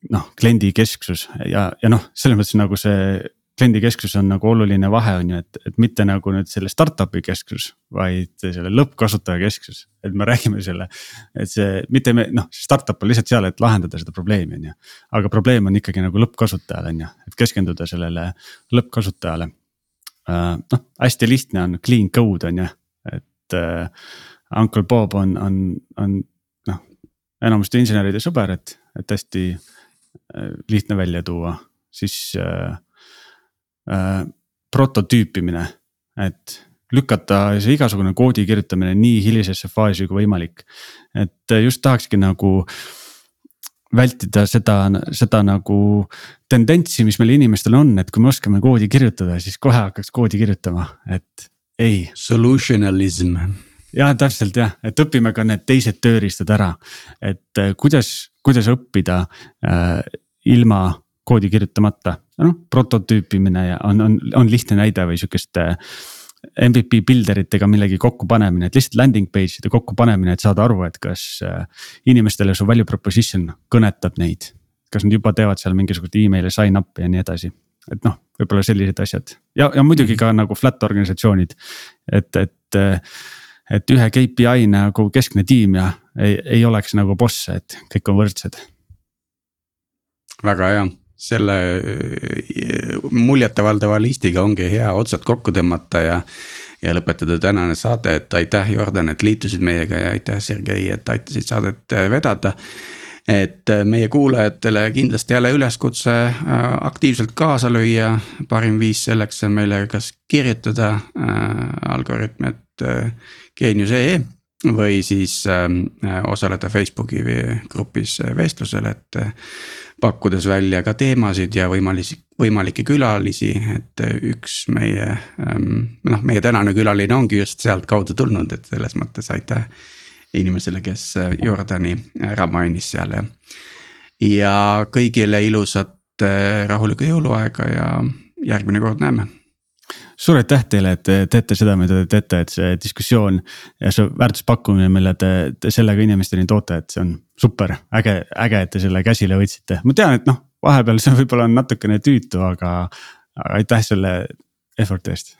Speaker 1: noh, kliendi kesksus ja, ja noh, selles mõttes nagu see kliendikesksus on nagu oluline vahe on ju, et, et mitte nagu nüüd selle startup'i kesksus, vaid selle lõppkasutaja kesksus. et me räägime selle, et see mitte me noh, startup on lihtsalt seal, et lahendada seda probleemi, on ju. aga probleem on ikkagi nagu lõppkasutajal on ju, et keskenduda sellele lõppkasutajale uh,. noh, hästi lihtne on clean code on ju, et uh, Uncle Bob on, on, on noh, enamuste inseneride sõber, et, et hästi uh, lihtne välja tuua, siis uh, äh, prototüüpimine, et lükata see igasugune koodi kirjutamine nii hilisesse faasi kui võimalik. et just tahakski nagu vältida seda, seda nagu tendentsi, mis meil inimestel on, et kui me oskame koodi kirjutada, siis kohe hakkaks koodi kirjutama, et ei.
Speaker 3: Solutionalism.
Speaker 1: jah, täpselt jah, et õpime ka need teised tööriistad ära, et kuidas, kuidas õppida äh, ilma koodi kirjutamata. noh, prototüüpimine ja on, on, on lihtne näide või sihukeste MVP builder itega millegi kokkupanemine, et lihtsalt landing page ide kokkupanemine, et saada aru, et kas äh, inimestele su value proposition kõnetab neid. kas nad juba teevad seal mingisuguseid email'e sign up'i ja nii edasi, et noh, võib-olla sellised asjad ja, ja muidugi ka nagu flat organisatsioonid, et, et et ühe KPI nagu keskne tiim ja ei, ei oleks nagu bosse, et kõik on võrdsed.
Speaker 3: väga hea selle äh, muljetavaldava listiga ongi hea otsad kokku tõmmata ja. ja lõpetada tänane saade, et aitäh, Jordan, et liitusid meiega ja aitäh, Sergei, et aitasid saadet äh, vedada. et äh, meie kuulajatele kindlasti jälle üleskutse aktiivselt kaasa lüüa, parim viis selleks on meile kas kirjutada äh, algoritm.et geenius.ee või siis äh, osaleda Facebooki grupis vestlusel, et pakkudes välja ka teemasid ja võimalusi, võimalikke külalisi, et üks meie ähm, noh, meie tänane külaline ongi just sealtkaudu tulnud, et selles mõttes aitäh inimesele, kes Jordani ära mainis seal ja. ja kõigile ilusat äh, rahulikku jõuluaega ja järgmine kord näeme
Speaker 1: suur aitäh teile, et te teete seda, mida te teete, et see diskussioon ja see väärtuspakkumine, mille te, te sellega inimesteni toote, et see on super äge, äge, et te selle käsile võtsite, ma tean, et noh, vahepeal see võib-olla on natukene tüütu, aga, aitäh selle effort'i eest.